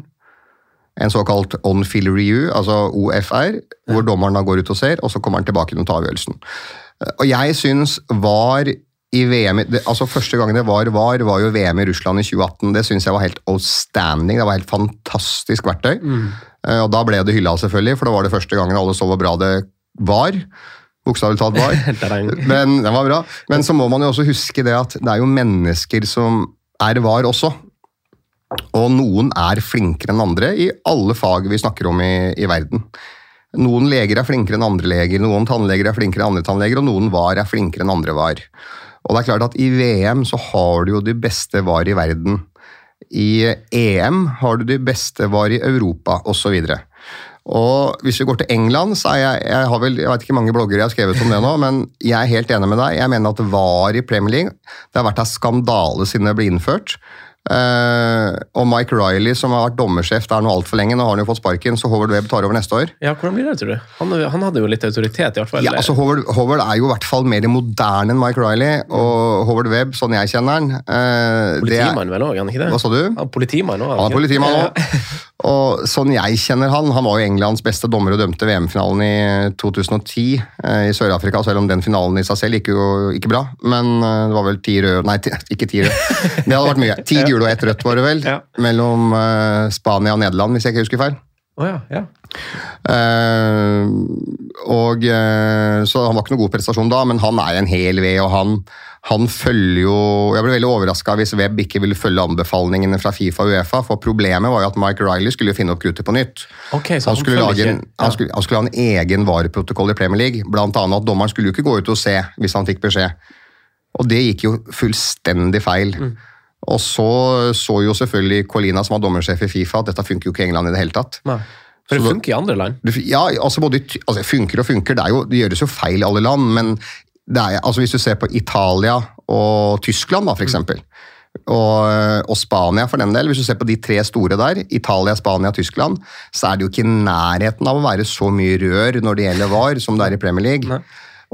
en såkalt on fill review, altså OFR, hvor dommeren da går ut og ser, og så kommer han tilbake og tar avgjørelsen. Og jeg syns VAR i VM altså Første gangen det var VAR, var jo VM i Russland i 2018. Det syns jeg var helt outstanding. Det var helt fantastisk verktøy. Mm. Og da ble det hylla, selvfølgelig, for det var det første gangen alle så hvor bra det var. Bokstavelig talt var. Men den var bra. Men så må man jo også huske det at det er jo mennesker som er var også. Og noen er flinkere enn andre i alle fag vi snakker om i, i verden. Noen leger er flinkere enn andre leger, noen tannleger er flinkere enn andre tannleger, og noen var er flinkere enn andre var. Og det er klart at I VM så har du jo de beste var i verden. I EM har du de beste var i Europa, osv. Og hvis vi går til England, så er jeg jeg har vel, jeg vet ikke mange bloggere jeg har skrevet om det nå, men jeg er helt enig med deg. Jeg mener at VAR i Premier League det har vært en skandale siden det ble innført. Uh, og Mike Riley, som har vært dommersjef der nå altfor lenge, nå har han jo fått sparken, så Howard Webb tar over neste år. Ja, hvordan blir det, tror du? Han, han hadde jo litt autoritet, i hvert fall. Ja, altså Howard, Howard er jo i hvert fall mer moderne enn Mike Riley, og Howard Webb, sånn jeg kjenner han uh, Politimann vel òg, han ikke det? Hva sa du? Ja, politimann Han er politimann òg. Og sånn jeg kjenner han, han var jo Englands beste dommer og dømte VM-finalen i 2010 eh, i Sør-Afrika, selv om den finalen i seg selv gikk jo ikke bra. Men det var vel ti røde Nei, ikke ti røde. Det hadde vært mye. Ti gule og ett rødt, var det vel? Ja. Mellom eh, Spania og Nederland, hvis jeg ikke husker feil. Oh, ja, ja. Uh, og uh, Så han var ikke noe god prestasjon da, men han er en hel ved, og han, han følger jo Jeg ble veldig overraska hvis Webb ikke ville følge anbefalingene fra Fifa og Uefa, for problemet var jo at Mike Riley skulle finne opp kruttet på nytt. Okay, han, skulle lage en, han, skulle, han skulle ha en egen vareprotokoll i Premier League, blant annet at dommeren skulle jo ikke gå ut og se hvis han fikk beskjed. Og det gikk jo fullstendig feil. Mm. Og så så jo selvfølgelig Colina, som var dommersjef i Fifa, at dette funker jo ikke i England i det hele tatt. Nei. For det funker i andre land? Ja, altså både altså, funker og funker. Det, jo, det, gjøres jo feil i alle land, men er, altså, hvis du ser på Italia og Tyskland, da, for eksempel, og, og, Spania for den del, hvis du ser på de tre store der, Italia, Spania Tyskland, så er det jo ikke i nærheten av å være så mye rør når det gjelder VAR, som det er i Premier League. Nei.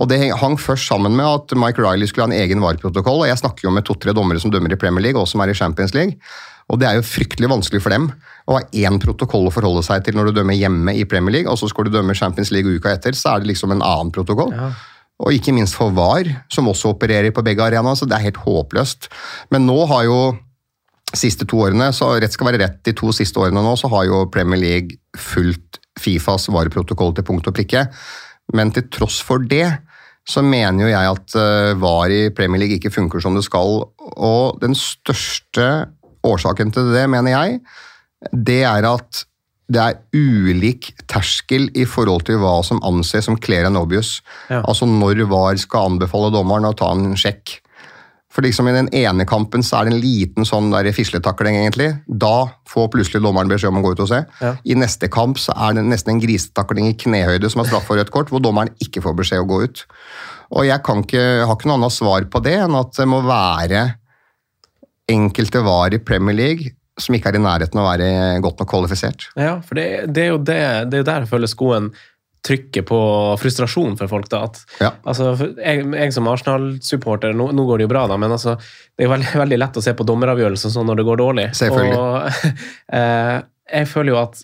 Og Det hang først sammen med at Mike Riley skulle ha en egen VAR-protokoll. og Jeg snakker jo med to-tre dommere som dømmer i Premier League, og som er i Champions League. Og Det er jo fryktelig vanskelig for dem å ha én protokoll å forholde seg til når du dømmer hjemme i Premier League, og så skal du dømme Champions League uka etter, så er det liksom en annen protokoll. Ja. Og ikke minst for VAR, som også opererer på begge arenaer, så det er helt håpløst. Men nå har jo siste to årene, så rett skal være rett, de to siste årene nå, så har jo Premier League fulgt Fifas VAR-protokoll til punkt og prikke. Men til tross for det, så mener jo jeg at VAR i Premier League ikke funker som det skal. Og den største årsaken til det, mener jeg, det er at det er ulik terskel i forhold til hva som anses som clear and obvious. Ja. Altså når VAR skal anbefale dommeren å ta en sjekk. For liksom I den ene kampen så er det en liten sånn der fisletakling, egentlig. Da får plutselig dommeren beskjed om å gå ut og se. Ja. I neste kamp så er det nesten en grisetakling i knehøyde som er straff for rødt kort, hvor dommeren ikke får beskjed å gå ut. Og Jeg kan ikke, har ikke noe annet svar på det enn at det må være enkelte var i Premier League som ikke er i nærheten av å være godt nok kvalifisert. Ja, for det, det, er jo det, det er der jeg føler skoen trykker på frustrasjon for folk. da, at ja. altså, jeg, jeg, som Arsenal-supporter, nå, nå, går det jo bra, da, men altså, det er veldig, veldig lett å se på dommeravgjørelser sånn når det går dårlig. Selvfølgelig. Og, eh, jeg føler jo at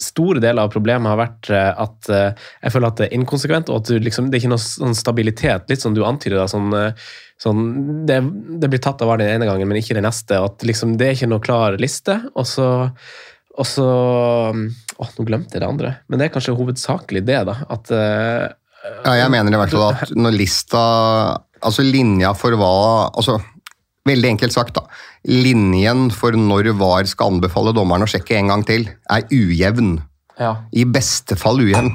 store deler av problemet har vært eh, at eh, jeg føler at det er inkonsekvent, og at liksom, det er ikke noe sånn stabilitet, litt som du antyder. da, sånn, eh, sånn det, det, blir tatt av hver den ene gangen, men ikke den neste. og at liksom, Det er ikke noe klar liste. og så og så Å, nå glemte jeg det andre. Men det er kanskje hovedsakelig det, da. At Ja, jeg mener i hvert fall at når lista Altså linja for hva altså Veldig enkelt sagt, da. Linjen for når VAR skal anbefale dommeren å sjekke en gang til, er ujevn. Ja. I beste fall ujevn.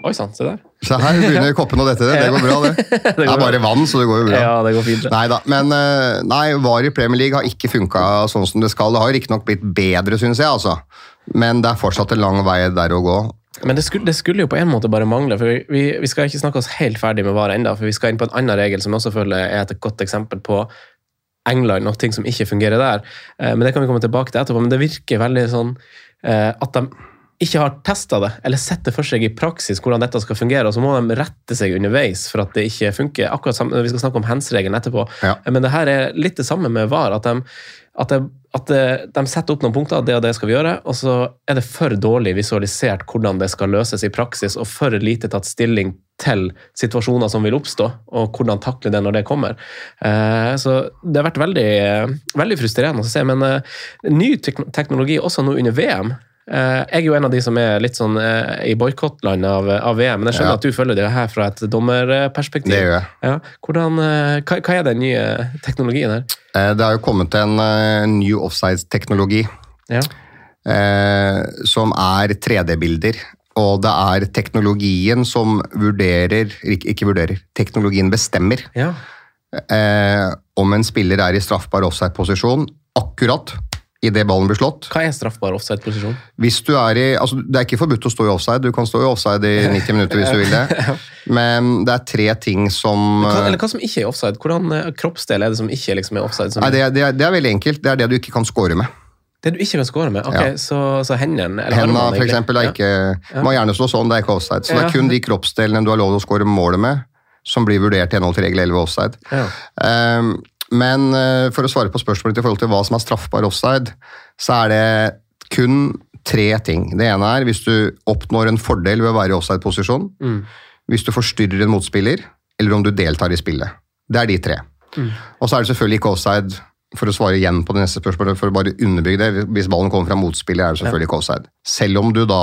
Oi sann, se der. Se her begynner koppen å dette. Det, det går bra, det. det, går det er bare vann, så det går jo bra. Ja, det går fint. Neida, men eh, nei, VAR i Premier League har ikke funka sånn som det skal. Det har riktignok blitt bedre, syns jeg, altså. Men det er fortsatt en lang vei der å gå. Men det skulle, det skulle, jo på en måte bare mangle. for vi, vi, skal ikke snakke oss helt ferdig med VAR ennå, for vi skal inn på en annen regel som også føler er et godt eksempel på England og ting som ikke fungerer der. Eh, men det kan vi komme tilbake til etterpå. Men det virker veldig sånn eh, at de ikke har testa det, eller sett det for seg i praksis hvordan dette skal fungere, og så må de rette seg underveis for at det ikke funker. Akkurat sammen, Vi skal snakke om hands-regelen etterpå, ja. men det her er litt det samme med VAR. at de at, det, at det, de setter opp noen punkter, det og det skal vi gjøre, og så er det for dårlig visualisert hvordan det skal løses i praksis, og for lite tatt stilling til situasjoner som vil oppstå, og hvordan takle det når det kommer. Eh, så det har vært veldig, veldig frustrerende å se. Men eh, ny teknologi også nå under VM Eh, Jeg er jo en av de som er litt sånn eh, i boikottland av, av VM, men jeg skjønner Ja. at du følger det her fra et dommerperspektiv. Det gjør jeg. Ja. Hvordan, eh, hva, hva er den nye teknologien her? Eh, Det har jo kommet en eh, ny offside-teknologi Ja. eh, som er 3D-bilder. Og det er teknologien som vurderer Ikke vurderer, teknologien bestemmer ja. eh, om en spiller er i straffbar offside-posisjon akkurat idet ballen blir slått. Hva er straffbar offside-posisjon? Hvis du er i, altså Det er ikke forbudt å stå i offside, du kan stå i offside i 90 minutter hvis du vil det. Men det er tre ting som Hva, eh, eller hva som ikke er offside? Hvordan eh, kroppsdel er det som ikke liksom er offside? Som, Nei, det, er- det, er, det er veldig enkelt. Det er det du ikke kan score med. det du ikke kan score med? Ok, Ja. Så, så hendene eller Hendene for eksempel, er ikke Må gjerne stå sånn, det er ikke offside. Så det er kun de kroppsdelene du har lov til å score målet med, som blir vurdert i henhold til regel 11 offside. Ja. Men eh, for å svare på spørsmålet i forhold til hva som er straffbar offside, så er det kun tre ting. Det ene er hvis du oppnår en fordel ved å være i offside-posisjon, Mm. hvis du forstyrrer en motspiller, eller om du deltar i spillet. Det er de tre. Mm. Og så er det selvfølgelig ikke offside, for å svare igjen på det neste spørsmålet, for å bare underbygge det. Hvis ballen kommer fra motspiller, er det selvfølgelig ikke offside. Selv om du da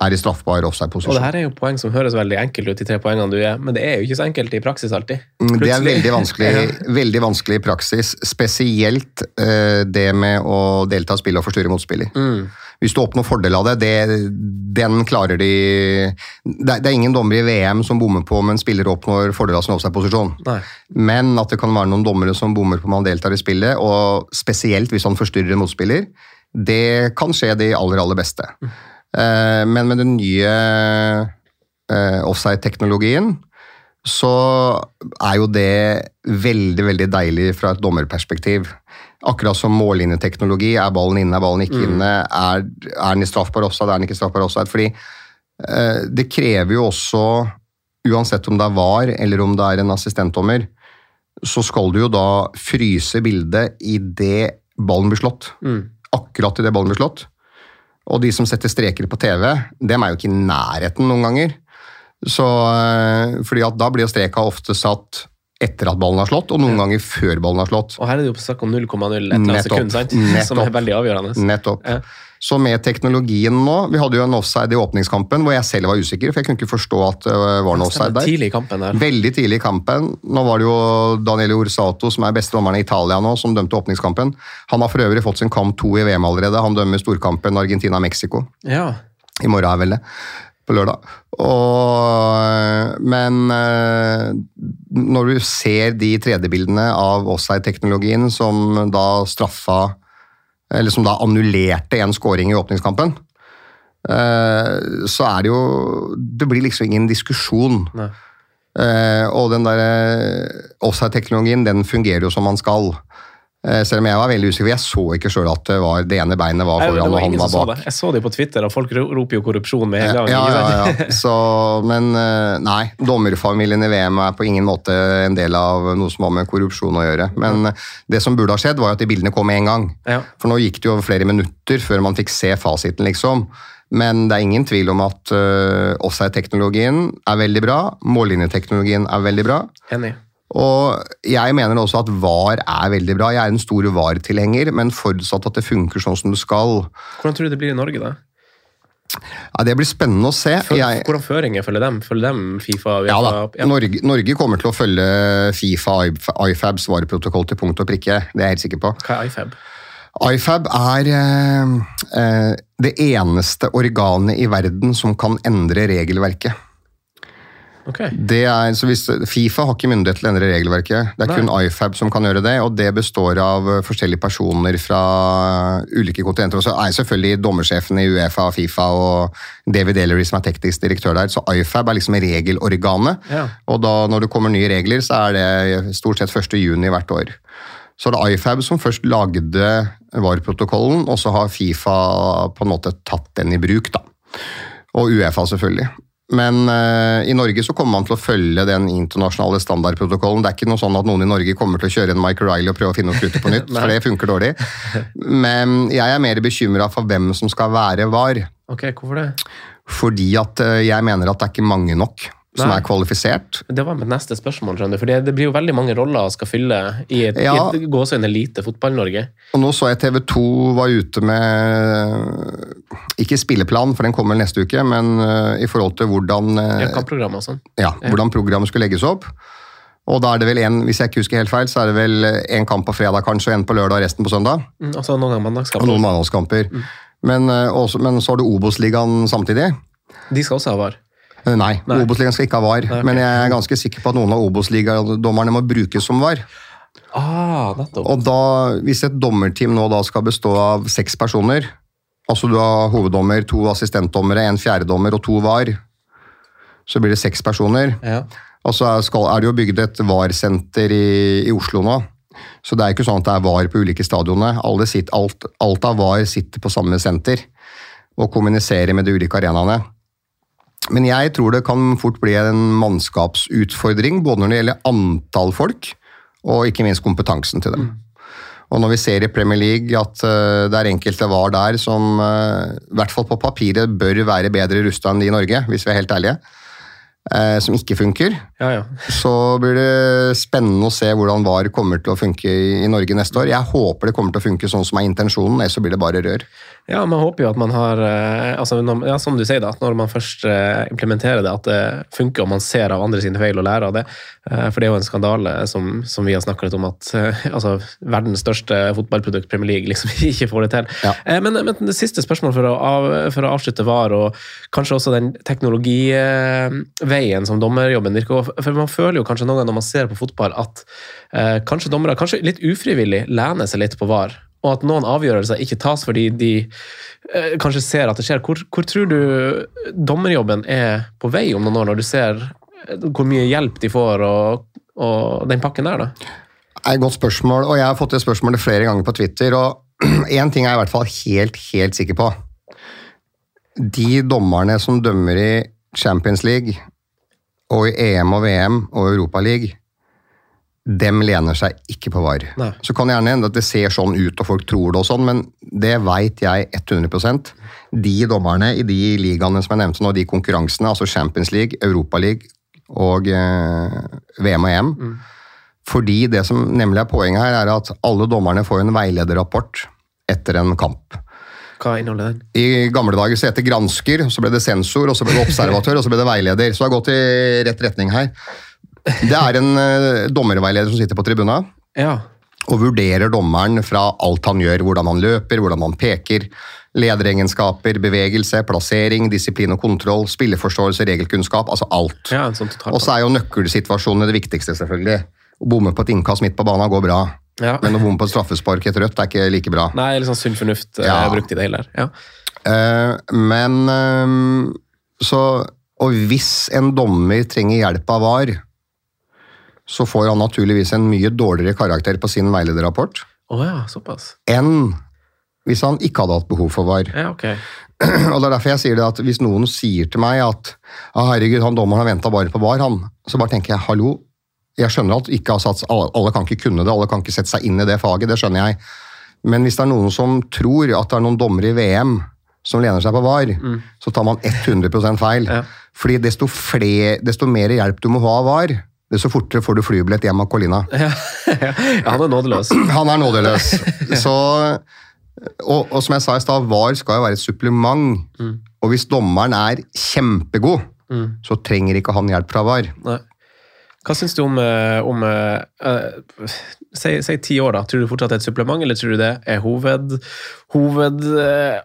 er i straffbar Og det her er jo poeng som høres veldig enkelt ut, de tre poengene du er, men det er jo ikke så enkelt i praksis alltid. Plutselig. Det er veldig vanskelig, veldig vanskelig i praksis, spesielt uh, det med å delta i spillet og forstyrre motspiller. Mm. Hvis du oppnår fordel av det, det den klarer de det, det er ingen dommere i VM som bommer på om en spiller oppnår fordel av sin offside-posisjon. Men at det kan være noen dommere som bommer på om han deltar i spillet, og spesielt hvis han forstyrrer en motspiller, det kan skje de aller, aller beste. Eh, Men med den nye eh, offside-teknologien så er jo det veldig, veldig deilig fra et dommerperspektiv. Akkurat som mållinjeteknologi. Er ballen inne, er ballen ikke inne? Er, er den i straffbar offside, er den ikke straffbar offside? Fordi eh, det krever jo også, uansett om det er VAR eller om det er en assistentdommer, så skal du jo da fryse bildet idet ballen blir slått. Mm. Akkurat idet ballen blir slått. Og de som setter streker på TV, dem er jo ikke i nærheten noen ganger. Så, eh, fordi at da blir jo streka ofte satt etter at ballen har slått, og noen ganger før ballen har slått. Og her er det jo snakk om 0,0 et eller annet sekund, sant? Nettopp. som er veldig avgjørende. Nettopp. Ja. Så med teknologien nå Vi hadde jo en offside i åpningskampen hvor jeg selv var usikker, for jeg kunne ikke forstå at det var en offside der. Tidlig i kampen der. Veldig tidlig i kampen. Nå var det jo Daniele Orsato, som er beste dommeren i Italia nå, som dømte åpningskampen. Han har for øvrig fått sin kamp to i VM allerede. Han dømmer storkampen Argentina-Mexico. Ja. I morgen er vel det. På lørdag. Og, men eh, når du ser de 3D-bildene av offside-teknologien som da straffa Eller som da annullerte en scoring i åpningskampen, eh, så er det jo Det blir liksom ingen diskusjon. Eh, og den der eh, offside-teknologien, den fungerer jo som man skal. Eh, selv om jeg var veldig usikker, jeg så ikke sjøl at det, var, det ene beinet var foran og han var bak. Jeg så det på Twitter, og folk roper jo korrupsjon med en gang. Ja, ja, ja, ja. Så, men eh, nei, dommerfamilien i VM er på ingen måte en del av noe som har med korrupsjon å gjøre. Men det som burde ha skjedd, var at de bildene kom med en gang. For nå gikk det jo flere minutter før man fikk se fasiten, liksom. Men det er ingen tvil om at uh, offside-teknologien er veldig bra. Mållinjeteknologien er veldig bra. Enig. Og jeg mener også at VAR er veldig bra. Jeg er en stor VAR-tilhenger, men forutsatt at det funker sånn som det skal. Hvordan tror du det blir i Norge, da? Ja, det blir spennende å se. Før, Jeg, Hvordan føringer følger dem? Følger dem Fifa? Ja da. UEFA? Norge, Norge kommer til å følge Fifa IFABs vareprotokoll til punkt og prikke. Det er jeg helt sikker på. Hva er IFAB? IFAB er eh, eh, det eneste organet i verden som kan endre regelverket. Ok. Det er, så hvis, Fifa har ikke myndighet til å endre regelverket. Det er Nei. kun IFAB som kan gjøre det, og det består av eh, forskjellige personer fra ulike kontinenter. Og så er selvfølgelig dommersjefen i Uefa, Fifa og David Ellery som er teknisk direktør der. Så IFAB er liksom regelorganet. Ja. Og da når det kommer nye regler, så er det stort sett 1. juni hvert år. Så er det IFAB som først lagde VAR-protokollen, og så har Fifa på en måte tatt den i bruk. da. Og Uefa, selvfølgelig. Men uh, i Norge så kommer man til å følge den internasjonale standardprotokollen. Det er ikke noe sånn at noen i Norge kommer til å kjøre en Mike Riley og prøve å finne opp ruter på nytt, for det funker dårlig. Men jeg er mer bekymra for hvem som skal være VAR. Ok, hvorfor det? Fordi at uh, jeg mener at det er ikke mange nok som er kvalifisert. Det var mitt neste spørsmål, skjønner du. For det, det blir jo veldig mange roller å skal fylle i et, Ja. et gåsehud elite fotball-Norge. Og nå så jeg TV 2 var ute med Ikke spilleplan, for den kommer neste uke, men uh, i forhold til hvordan, uh, Ja, kampprogram og sånn. ja, hvordan programmet skulle legges opp. Og da er det vel en, hvis jeg ikke husker helt feil, så er det vel en kamp på fredag kanskje, og en på lørdag og resten på søndag. Mm, Altså noen ganger Og noen mandagskamper. Men, uh, også, men så har du Obos-ligaen samtidig. De skal også ha VAR. Eh, Nei, Nei. Obos-ligaen skal ikke ha VAR. Nei, okay. Men jeg er ganske sikker på at noen av Obos-ligadommerne må brukes som VAR. Ah. Og da, hvis et dommerteam nå da skal bestå av seks personer, altså du har hoveddommer, to assistentdommere, en fjerdedommer og to VAR, så blir det seks personer. Ja. Og så er, skal, er det jo bygd et VAR-senter i, i Oslo nå. Så det er ikke sånn at det er VAR på ulike stadionene. Alle sitter, alt, alt av VAR sitter på samme senter og kommuniserer med de ulike arenaene. Men jeg tror det kan fort bli en mannskapsutfordring, både når det gjelder antall folk, og ikke minst kompetansen til dem. Og når vi ser i Premier League at uh, det er enkelte VAR der som uh, i hvert fall på papiret bør være bedre rusta enn de i Norge, hvis vi er helt ærlige, eh, som ikke funker, ja, ja. så blir det spennende å se hvordan VAR kommer til å funke i, i Norge neste år. Jeg håper det kommer til å funke sånn som er intensjonen, ellers så blir det bare rør. Ja, man håper jo at man har eh, altså, når, ja, Som du sier, da, at når man først eh, implementerer det, at det funker, og man ser av andre sine feil og lærer av det. Eh, For det er jo en skandale, som, som vi har snakka litt om, at altså, verdens største fotballprodukt, Premier League, liksom ikke får det til. Ja. Men, men det siste spørsmålet for å, av, for å avslutte var, og kanskje også den teknologiveien som dommerjobben virker For man føler jo kanskje noen ganger når man ser på fotball, at eh, kanskje dommere kanskje litt ufrivillig lener seg litt på VAR. Og at noen avgjørelser ikke tas fordi de eh, kanskje ser at det skjer. Hvor, hvor tror du dommerjobben er på vei om noen år, når du ser eh, hvor mye hjelp de får, og, og den pakken der, da? Det er et godt spørsmål, og jeg har fått det spørsmålet flere ganger på Twitter. og Én ting er jeg i hvert fall helt, helt sikker på. De dommerne som dømmer i Champions League og i EM og VM og Europa League, dem lener seg ikke på VAR. Nei. Så kan det gjerne hende at det ser sånn ut og folk tror det og sånn, men det veit jeg 100% De dommerne i de ligaene som jeg nevnte nå, de konkurransene, altså Champions League, Europa League og eh, VM og EM, fordi det som nemlig er poenget her, er at alle dommerne får en veilederrapport etter en kamp. Hva inneholder den? I gamle dager så het det gransker, så ble det sensor, og så ble det observatør, og så ble det veileder. Så det har gått i rett retning her. Det er en eh, dommerveileder som sitter på tribuna Ja. og vurderer dommeren fra alt han gjør. Hvordan han løper, hvordan han peker, lederegenskaper, bevegelse, plassering, disiplin og kontroll, spilleforståelse, regelkunnskap, altså alt. ja, sånn Og så er jo nøkkelsituasjonene det viktigste, selvfølgelig. Å bomme på et innkast midt på banen går bra, ja. men å bomme på et straffespark etter rødt er ikke like bra. Nei, litt sånn sunn fornuft eh, Ja. brukt i det hele. Ja. Uh, men uh, så Og hvis en dommer trenger hjelp av VAR, så får han naturligvis en mye dårligere karakter på sin veilederrapport oh ja, såpass. enn hvis han ikke hadde hatt behov for VAR. Ja, okay. Og det er derfor jeg sier det at hvis noen sier til meg at ah, herregud, han dommeren har venta bare på VAR, han, så bare tenker jeg hallo, jeg skjønner at ikke har satt, alle, alle kan ikke kunne det, alle kan ikke sette seg inn i det faget, det skjønner jeg. Men hvis det er noen som tror at det er noen dommere i VM som lener seg på VAR, så tar man 100 feil. Ja. Fordi desto, fler, desto mer hjelp du må ha av VAR, desto fortere får du flybillett hjem av Colina. Ja, han er nådeløs. Han er nådeløs. Så, og, og som jeg sa i stad, VAR skal jo være et supplement. Og hvis dommeren er kjempegod, så trenger ikke han hjelp fra VAR. Nei. Hva syns du om, eh, om Si si ti år, da. Tror du fortsatt det er et supplement, eller tror du det er hoved... hoved uh,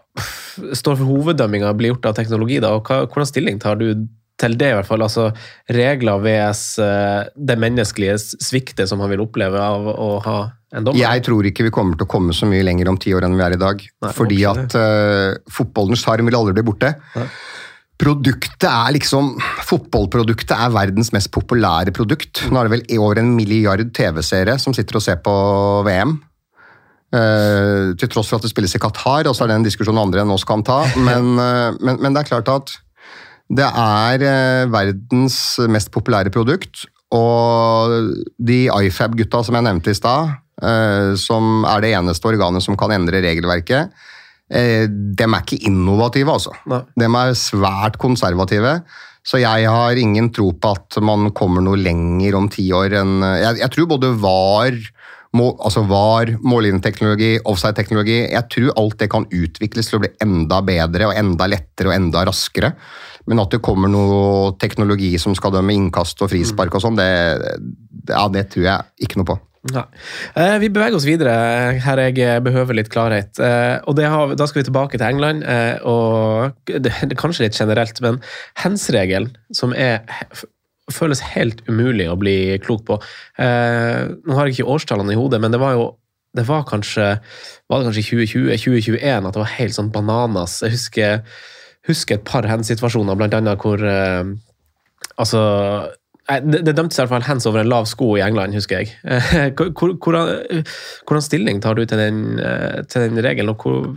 står for hoveddømminga blir gjort av teknologi, da? Og hva, hvordan stilling tar du til det, i hvert fall? Altså regler VS eh, det menneskelige sviktet som han vil oppleve av å ha en dommer? Jeg tror ikke vi kommer til å komme så mye lenger om ti år enn vi er i dag. Nei, fordi at uh, fotballens sjarm vil aldri bli borte. Nei. Produktet er liksom Fotballproduktet er verdens mest populære produkt. Nå er det vel i over en milliard TV-seere som sitter og ser på VM. Uh, til tross for at det spilles i Qatar, og så er det en diskusjon andre enn oss kan ta. Men, uh, men, men det er klart at det er eh, verdens mest populære produkt. Og de IFAB-gutta som jeg nevnte i stad, eh, som er det eneste organet som kan endre regelverket, eh, dem er ikke innovative, altså. Nei. De er svært konservative. Så jeg har ingen tro på at man kommer noe lenger om ti år enn Jeg, jeg tror både VAR, må, altså VAR, mållinjeteknologi, offside-teknologi Jeg tror alt det kan utvikles til å bli enda bedre og enda lettere og enda raskere. Men at det kommer noe teknologi som skal dømme innkast og frispark og sånn, det, ja, det tror jeg ikke noe på. Nei. Eh, vi beveger oss videre her jeg behøver litt klarhet. Eh, og har, Da skal vi tilbake til England. Eh, og det, det Kanskje litt generelt, men hands-regelen, som er, føles helt umulig å bli klok på eh, Nå har jeg ikke årstallene i hodet, men det var jo det var kanskje var det kanskje 2020-2021 at det var helt sånn bananas. Jeg husker, husker et par hands-situasjoner, annet hvor eh, Altså det, det dømtes i hvert fall hands over en lav sko i England, husker jeg. Hvordan, hvordan stilling tar du til den, til den regelen, og hvor,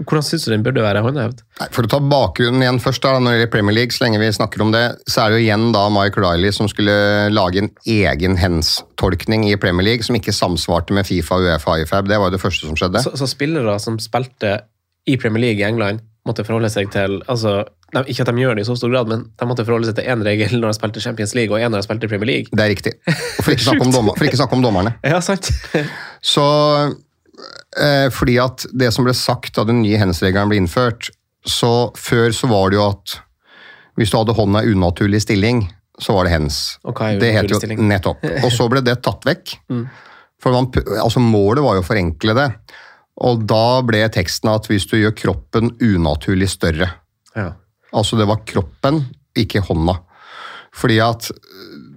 hvordan syns du den burde være håndhevet? For å ta bakgrunnen igjen først, da, når det gjelder Premier League, så lenge vi snakker om det, så er det jo igjen da Mike Riley som skulle lage en egen hands-tolkning i Premier League som ikke samsvarte med Fifa, Uefa og IFAB. Det var jo det første som skjedde. Så, så spillere som spilte i Premier League i England, måtte forholde seg til altså, Ikke at de gjør det i så stor grad, men de måtte forholde seg til én regel når de spilte Champions League, og én når de spilte Premier League. Det er riktig. For ikke snakke om, dommer, om dommerne. Ja, sant. så eh, Fordi at det som ble sagt da den nye hens-regelen ble innført, så før så var det jo at hvis du hadde hånda i unaturlig stilling, så var det hens. Okay, det het jo. Nettopp. Og så ble det tatt vekk. Mm. For man, altså Målet var jo å forenkle det. Og da ble teksten at hvis du gjør kroppen unaturlig større Ja. Altså det var kroppen, ikke hånda. Fordi at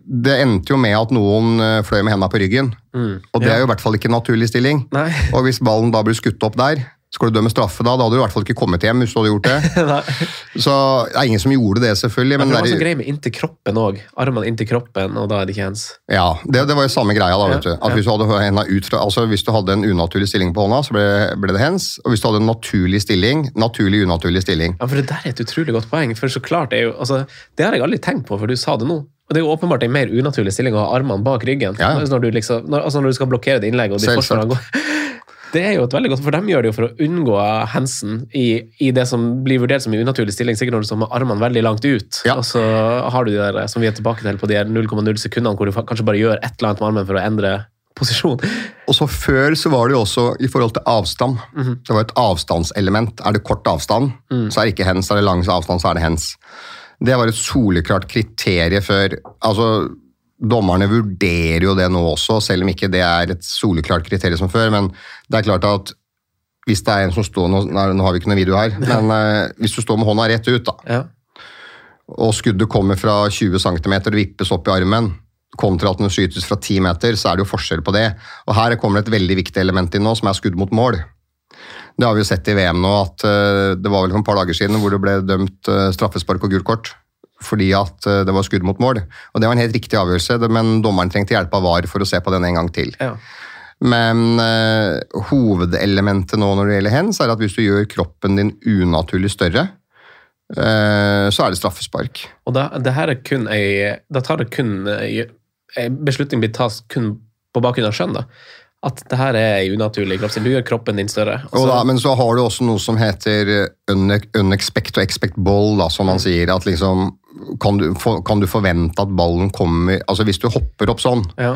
det endte jo med at noen eh, fløy med hendene på ryggen. Mm. Og det Ja. er jo i hvert fall ikke naturlig stilling. Nei. Og hvis ballen da blir skutt opp der, skal du dømme straffe da? Da hadde du i hvert fall ikke kommet hjem hvis du hadde gjort det. Så det er ingen som gjorde det, selvfølgelig. Men Men det var en så er, grei med inntil kroppen òg. Armene inntil kroppen, og da er det ikke hens. ja, det, det var jo samme greia. da, vet du. At hvis du hadde hendene ut fra, altså hvis du hadde en unaturlig stilling på hånda, så ble, ble det hens. Og hvis du hadde en naturlig stilling, naturlig unaturlig stilling. Ja, for Det der er et utrolig godt poeng. for så klart er jo, altså, Det har jeg aldri tenkt på, for du sa det nå. Og Det er jo åpenbart en mer unaturlig stilling å ha armene bak ryggen. Ja, ja. Når, du liksom, når, altså når du skal blokkere et innlegg. og de går... Det er jo et veldig godt, for De gjør det jo for å unngå hensen i, i det som blir vurdert som en unaturlig stilling. Sikkert når du står med armene veldig langt ut. Ja. Og så har du de der, som vi er tilbake til, på de her 0,0 sekundene hvor du kanskje bare gjør et eller annet med armen for å endre posisjon. Og så Før så var det jo også i forhold til avstand. Mhm. Det var et avstandselement. Er det kort avstand, Mm. så er det ikke hens. Er det lang avstand, så er det hens. Det var et soleklart kriterium før altså Dommerne vurderer jo det nå også, selv om ikke det er et soleklart kriterium som før. Men det er klart at hvis det er en som står Nå, nei, nå har vi ikke noen video her, men eh, hvis du står med hånda rett ut, da, Ja. og skuddet kommer fra 20 cm og vippes opp i armen, kontra at den skytes fra 10 meter, så er det jo forskjell på det. Og her kommer det et veldig viktig element inn nå, som er skudd mot mål. Det har vi jo sett i VM nå, at eh, det var vel for et par dager siden hvor det ble dømt eh, straffespark og gult kort. Fordi at eh, det var skudd mot mål. Og det var en helt riktig avgjørelse, men dommeren trengte hjelp av VAR for å se på den en gang til. Ja. Men uh, hovedelementet nå når det gjelder hens, er at hvis du gjør kroppen din unaturlig større, uh, så er det straffespark. Og da, det her er kun ei, da tar det kun ei, beslutning blir tas kun på bakgrunn av skjønn. da. At det her er ei unaturlig kroppsdel. Du gjør kroppen din større. så- da, men så har du også noe som heter unexpect og expect ball, da, som man sier. at liksom, kan du, for, kan du forvente at ballen kommer altså Hvis du hopper opp sånn, ja.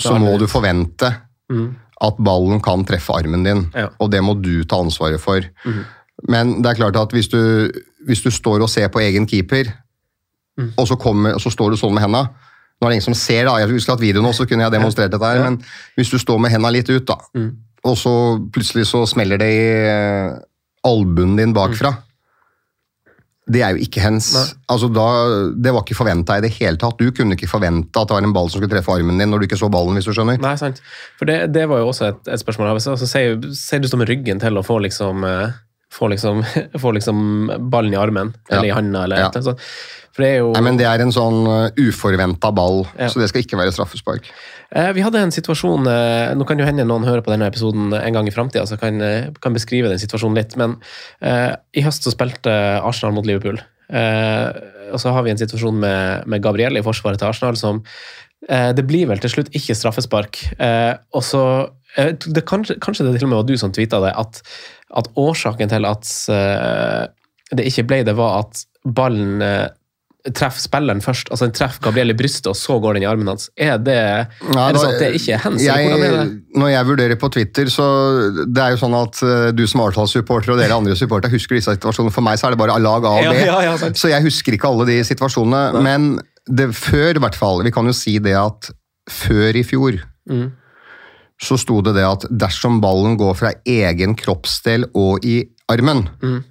så må du forvente Mm. at ballen kan treffe armen din. Ja. Og det må du ta ansvaret for. Mm. Men det er klart at hvis du, hvis du står og ser på egen keeper, mm. og, så kommer, og så står du sånn med henda Nå er det ingen som ser, da. Jeg skulle hatt video nå, så kunne jeg demonstrert dette her. Ja. Men hvis du står med henda litt ut, da, Mm. og så plutselig så smeller det i eh, albuen din bakfra. Det er jo ikke hens. Altså da, det var ikke forventa i det hele tatt. Du kunne ikke forvente at det var en ball som skulle treffe armen din når du ikke så ballen, hvis du skjønner. Nei, sant. For det, det var jo også et, et spørsmål. Altså, altså, si, si du står med ryggen til å få liksom, eh, får liksom, får liksom ballen i armen eller Ja. i handa. eller Ja. et eller annet. For det er jo... Nei, men Det er en sånn uh, uforventa ball, Ja. så det skal ikke være straffespark. Eh, Vi hadde en situasjon eh, Nå kan jo hende noen hører på denne episoden en gang i framtida, så kan, eh, kan beskrive den situasjonen litt. Men eh, i høst så spilte Arsenal mot Liverpool. Eh, og så har vi en situasjon med, med Gabriel i forsvaret til Arsenal som eh, Det blir vel til slutt ikke straffespark. Eh, og så eh, det, kanskje, kanskje det til og med var du som tvitra det, at, at årsaken til at uh, det ikke ble det, var at ballen uh, treffer spilleren først. Altså den treffer Gabriel i brystet, og så går den i armen hans. Er det, Nei, er det sånn at det ikke er hands? Når jeg vurderer på Twitter, så det er jo sånn at eh, du som Arsenal-supporter og dere andre supportere husker disse situasjonene. For meg så er det bare lag A og B. ja, ja, ja, så jeg husker ikke alle de situasjonene. Men det, før, i hvert fall, vi kan jo si det at før i fjor Mm. Så sto det det at dersom ballen går fra egen kroppsdel og i armen, Mm.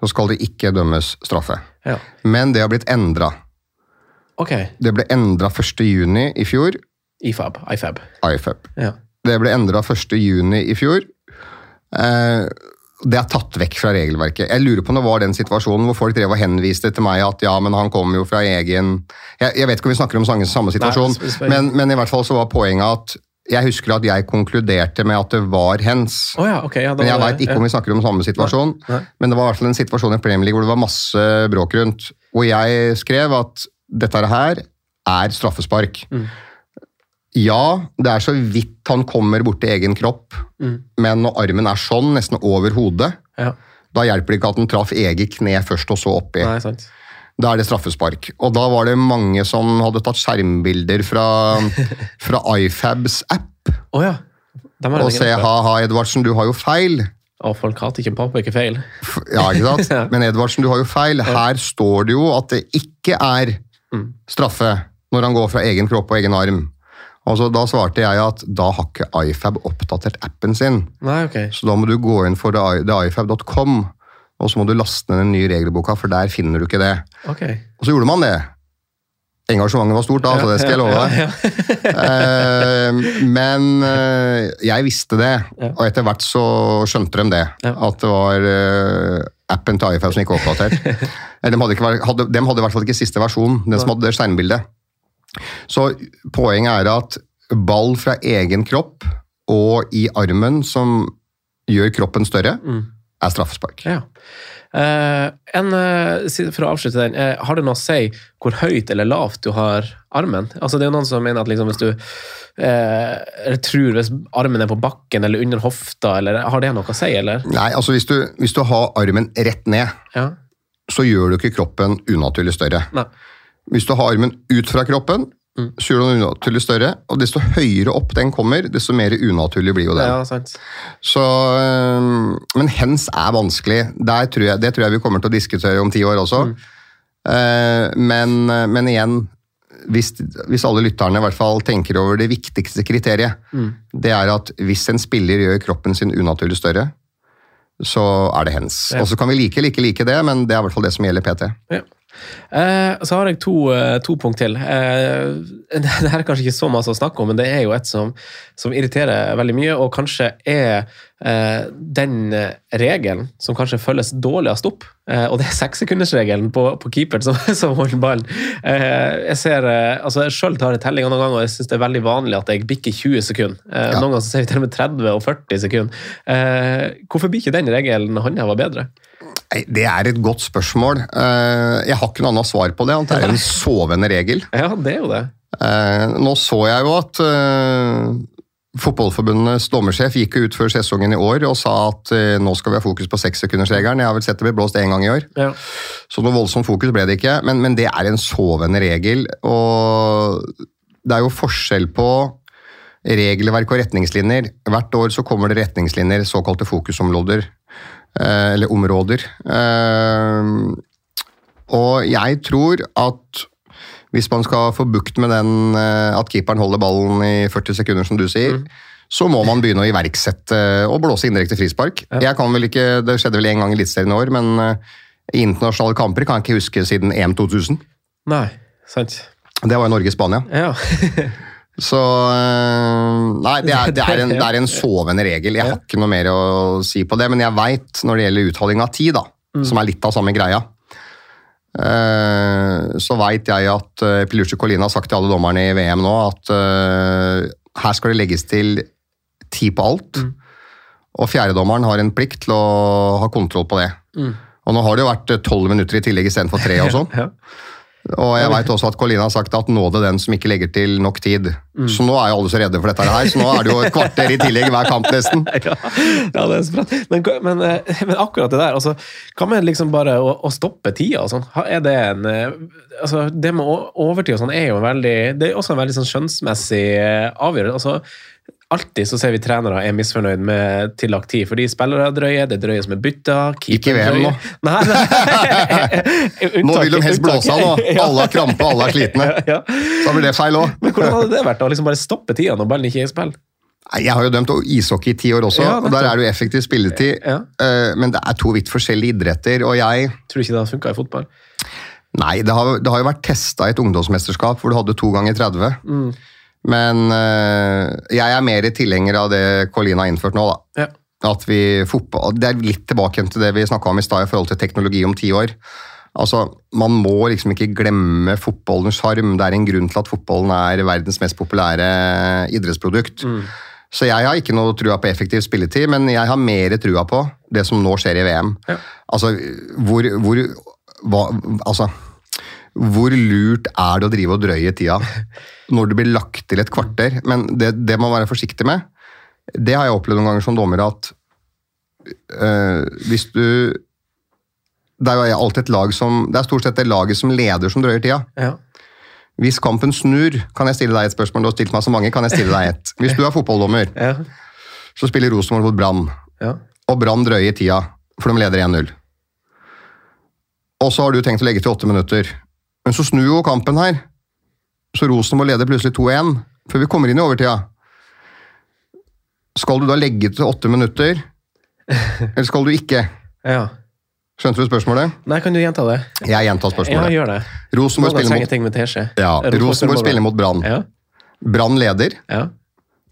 så skal det ikke dømmes straffe. Ja. Men det har blitt endra. Okay. Det ble endra 1.6 i fjor. IFAB. IFAB. IFAB. Ja. Det ble endra 1.6 i fjor. Eh, det er tatt vekk fra regelverket. Jeg lurer på om det var den situasjonen hvor folk drev og henviste til meg at ja, men han kom jo fra egen Jeg, jeg vet ikke om vi snakker om samme, samme situasjon, Nei, men, men i hvert fall så var poenget at jeg husker at jeg konkluderte med at det var hens. Oh ja, okay, Ja, Men jeg veit ikke om vi snakker om samme situasjon. Nei. Men det var i hvert fall en situasjon i Premier League hvor det var masse bråk rundt. Hvor jeg skrev at dette her er straffespark. Mm. Ja, det er så vidt han kommer borti egen kropp, Mm. men når armen er sånn, nesten over hodet, Ja. da hjelper det ikke at han traff eget kne først og så oppi. Nei, sant. Da er det straffespark. Og da var det mange som hadde tatt skjermbilder fra, fra iFabs app Oh, ja. Og det se ha-ha, Edvardsen, du har jo feil. Og folk hater ikke pappa, ikke feil. Ja, ikke sant? Men Edvardsen, du har jo feil. Her står det jo at det ikke er Mm. straffe når han går fra egen kropp og egen arm. Altså, da svarte jeg at da har ikke iFab oppdatert appen sin. Nei, ok. Så da må du gå inn for theifab.com, og så må du laste ned den nye regelboka, for der finner du ikke det. Okay. Og så gjorde man det. Engasjementet var stort da, så det skal jeg love deg. Ja, ja, Eh, men eh, jeg visste det, og etter hvert så skjønte de det. At det var eh, appen til iFab som ikke var oppdatert. De, hadde ikke, hadde, de hadde i hvert fall ikke siste versjon, den som hadde det steinbildet. Så poenget er at ball fra egen kropp og i armen som gjør kroppen større, Mm. er straffespark. Ja. Eh, en, eh, for å avslutte den, eh, har det noe å si hvor høyt eller lavt du har armen? Altså Det er jo noen som mener at liksom hvis du eh, eller tror hvis armen er på bakken eller under hofta, eller har det noe å si, eller? Nei, altså hvis du, hvis du har armen rett ned, Ja. så gjør du ikke kroppen unaturlig større. Nei. Hvis du har armen ut fra kroppen, Mm. gjør den unaturlig større. Og desto høyere opp den kommer, desto mer unaturlig blir jo den. Ja, sant. Så, men hens er vanskelig. Tror jeg, det tror jeg vi kommer til å diskutere om ti år også. Mm. Eh, men, men igjen, hvis, hvis alle lytterne i hvert fall tenker over det viktigste kriteriet, Mm. det er at hvis en spiller gjør kroppen sin unaturlig større, så er det hens. Ja. Og så kan vi like eller ikke like det, men det er i hvert fall det som gjelder PT. Ja. Eh, så har jeg to, eh, to punkt til. Eh, det her er kanskje ikke så masse å snakke om, men det er jo et som, som irriterer veldig mye, og kanskje er eh, den regelen som kanskje følges dårligst opp. Og det er sekssekundersregelen på, på keeperen som, som holder ballen. Eh, jeg ser, altså jeg sjøl tar jeg tellinga noen ganger, og jeg syns det er veldig vanlig at jeg bikker 20 sekunder. Eh, Ja. Noen ganger så ser vi til og med 30 og 40 sekunder. Eh, hvorfor blir ikke den regelen håndheva bedre? Det er et godt spørsmål. Eh, Jeg har ikke noe annet svar på det. Det er en sovende regel. Ja, det er jo det. Eh, Nå så jeg jo at eh, Fotballforbundets dommersjef gikk ut før sesongen i år og sa at nå skal vi ha fokus på sekssekundersregelen. Jeg har vel sett det bli blåst én gang i år, Ja. så noe voldsomt fokus ble det ikke. Men, men det er en sovende regel, og det er jo forskjell på regelverk og retningslinjer. Hvert år så kommer det retningslinjer, såkalte fokusområder. Eh, Eller områder. Eh, Og jeg tror at hvis man skal få bukt med den eh, at keeperen holder ballen i 40 sekunder, som du sier, Mm. så må man begynne å iverksette og blåse indirekte frispark. Ja. Ikke, Det skjedde vel én gang i Eliteserien i år, men i internasjonale kamper kan jeg ikke huske siden EM 2000. Nei, sant. Det var i Norge-Spania. Ja. Så øh, Nei, det er, det, er en, det er en sovende regel. Jeg har ikke noe mer å si på det, men jeg veit når det gjelder uttaling av tid, da, som er litt av samme greia, øh, så veit jeg at uh, Pilucci Colina har sagt til alle dommerne i VM nå at her skal det legges til ti på alt. Mm. Og fjerdedommeren har en plikt til å ha kontroll på det. Mm. Og nå har det jo vært tolv minutter i tillegg istedenfor tre og sånn. Ja. Og jeg veit også at Colina har sagt at nå det den som ikke legger til nok tid. Så nå er jo alle så redde for dette her, så nå er det jo et kvarter i tillegg hver kamp nesten. Ja, ja, det er så bra. Men, men, eh, men akkurat det der, altså, hva med liksom bare å, å stoppe tida og sånn? Er det en eh, altså, Det med overtid og sånn er jo en veldig Det er også en veldig sånn skjønnsmessig eh, avgjørelse. Altså, Alltid så ser vi trenere er misfornøyd med tillagt tid, fordi spillere er drøye, det er drøye som er bytta. Ikke VM nå. Nei, nei. Nå vil de helst blåse av nå. Alle har krampe, alle er slitne. Ja. Så blir det feil òg. Men hvordan hadde det vært å liksom bare stoppe tida når ballen ikke er i spill? Jeg har jo dømt ishockey i ti år også, Ja, og der er det jo effektiv spilletid. Ja. Eh, Men det er to vidt forskjellige idretter, og jeg Tror du ikke det hadde funka i fotball. Nei, det har, det har jo vært testa i et ungdomsmesterskap hvor du hadde to ganger 30. Mm. Men eh, jeg er mer tilhenger av det Colina har innført nå, da. Ja. At vi fotball, Det er litt tilbake til det vi snakka om i stad i forhold til teknologi om ti år. Altså, Man må liksom ikke glemme fotballens sjarm. Det er en grunn til at fotballen er verdens mest populære idrettsprodukt. Så jeg har ikke noe trua på effektiv spilletid, men jeg har mer trua på det som nå skjer i VM. Ja. Altså, hvor, hvor hva, Altså hvor lurt er det å drive og drøye tida når det blir lagt til et kvarter? Men det, det man må være forsiktig med, det har jeg opplevd noen ganger som dommer, at øh, hvis du Det er jo alltid et lag som Det er stort sett det laget som leder, som drøyer tida. Ja. Hvis kampen snur, kan jeg stille deg et spørsmål. Du har stilt meg så mange, kan jeg stille deg et. Hvis du er fotballdommer, Ja. så spiller Rosenborg mot Brann, Ja. og Brann drøyer tida, for de leder 1-0. Og så har du tenkt å legge til åtte minutter. Men så snur jo kampen her. Så Rosenborg leder plutselig 2-1 før vi kommer inn i overtida. Skal du da legge til åtte minutter, eller skal du ikke? ja. Skjønte du spørsmålet? Nei, kan du gjenta det? Jeg gjentar Ja, spørsmålet. gjør det. Rosenborg spiller mot, ting med ja, Rosenborg spiller mot Brann. Ja. Brann leder Ja.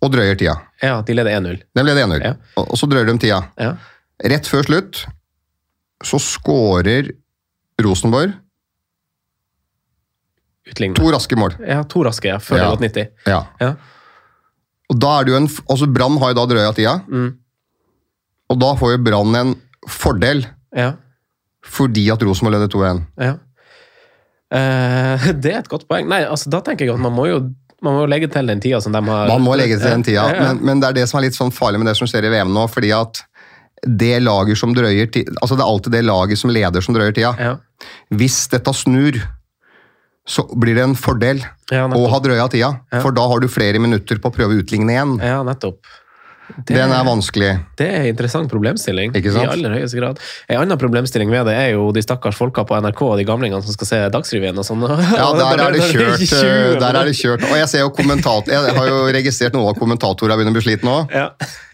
og drøyer tida. ja, de leder 1-0. De leder 1-0, Ja. og og så drøyer de tida. Ja. Rett før slutt så skårer Rosenborg Utlignet. to raske mål. Ja, to raske, ja. Før det Ja. har gått 90. Ja. Ja. Og da er det jo en, altså Brann har jo da drøya tida, Mm. og da får jo Brann en fordel Ja. fordi at Rosenborg leder 2-1. ja. Eh, det er et godt poeng. Nei, altså, da tenker jeg at man må jo man må legge til den tida som de har Man må legge til den tida, Ja, men, men det er det som er litt sånn farlig med det som skjer i VM nå, fordi at det laget som drøyer altså det er alltid det laget som leder som drøyer tida. Ja. Hvis dette snur, så blir det en fordel Ja, å ha drøya tida, Ja. for da har du flere minutter på å prøve å utligne igjen. Ja, nettopp. Det, Den er vanskelig. det er en interessant problemstilling. I aller høyeste grad. En annen problemstilling ved det er jo de stakkars folka på NRK og de gamlingene som skal se Dagsrevyen og sånn. Ja, der er det kjørt. eh, 20, Der er det kjørt. Og jeg ser jo kommentator, jeg har jo registrert noen av kommentatorene begynner å bli slitne òg. Ja,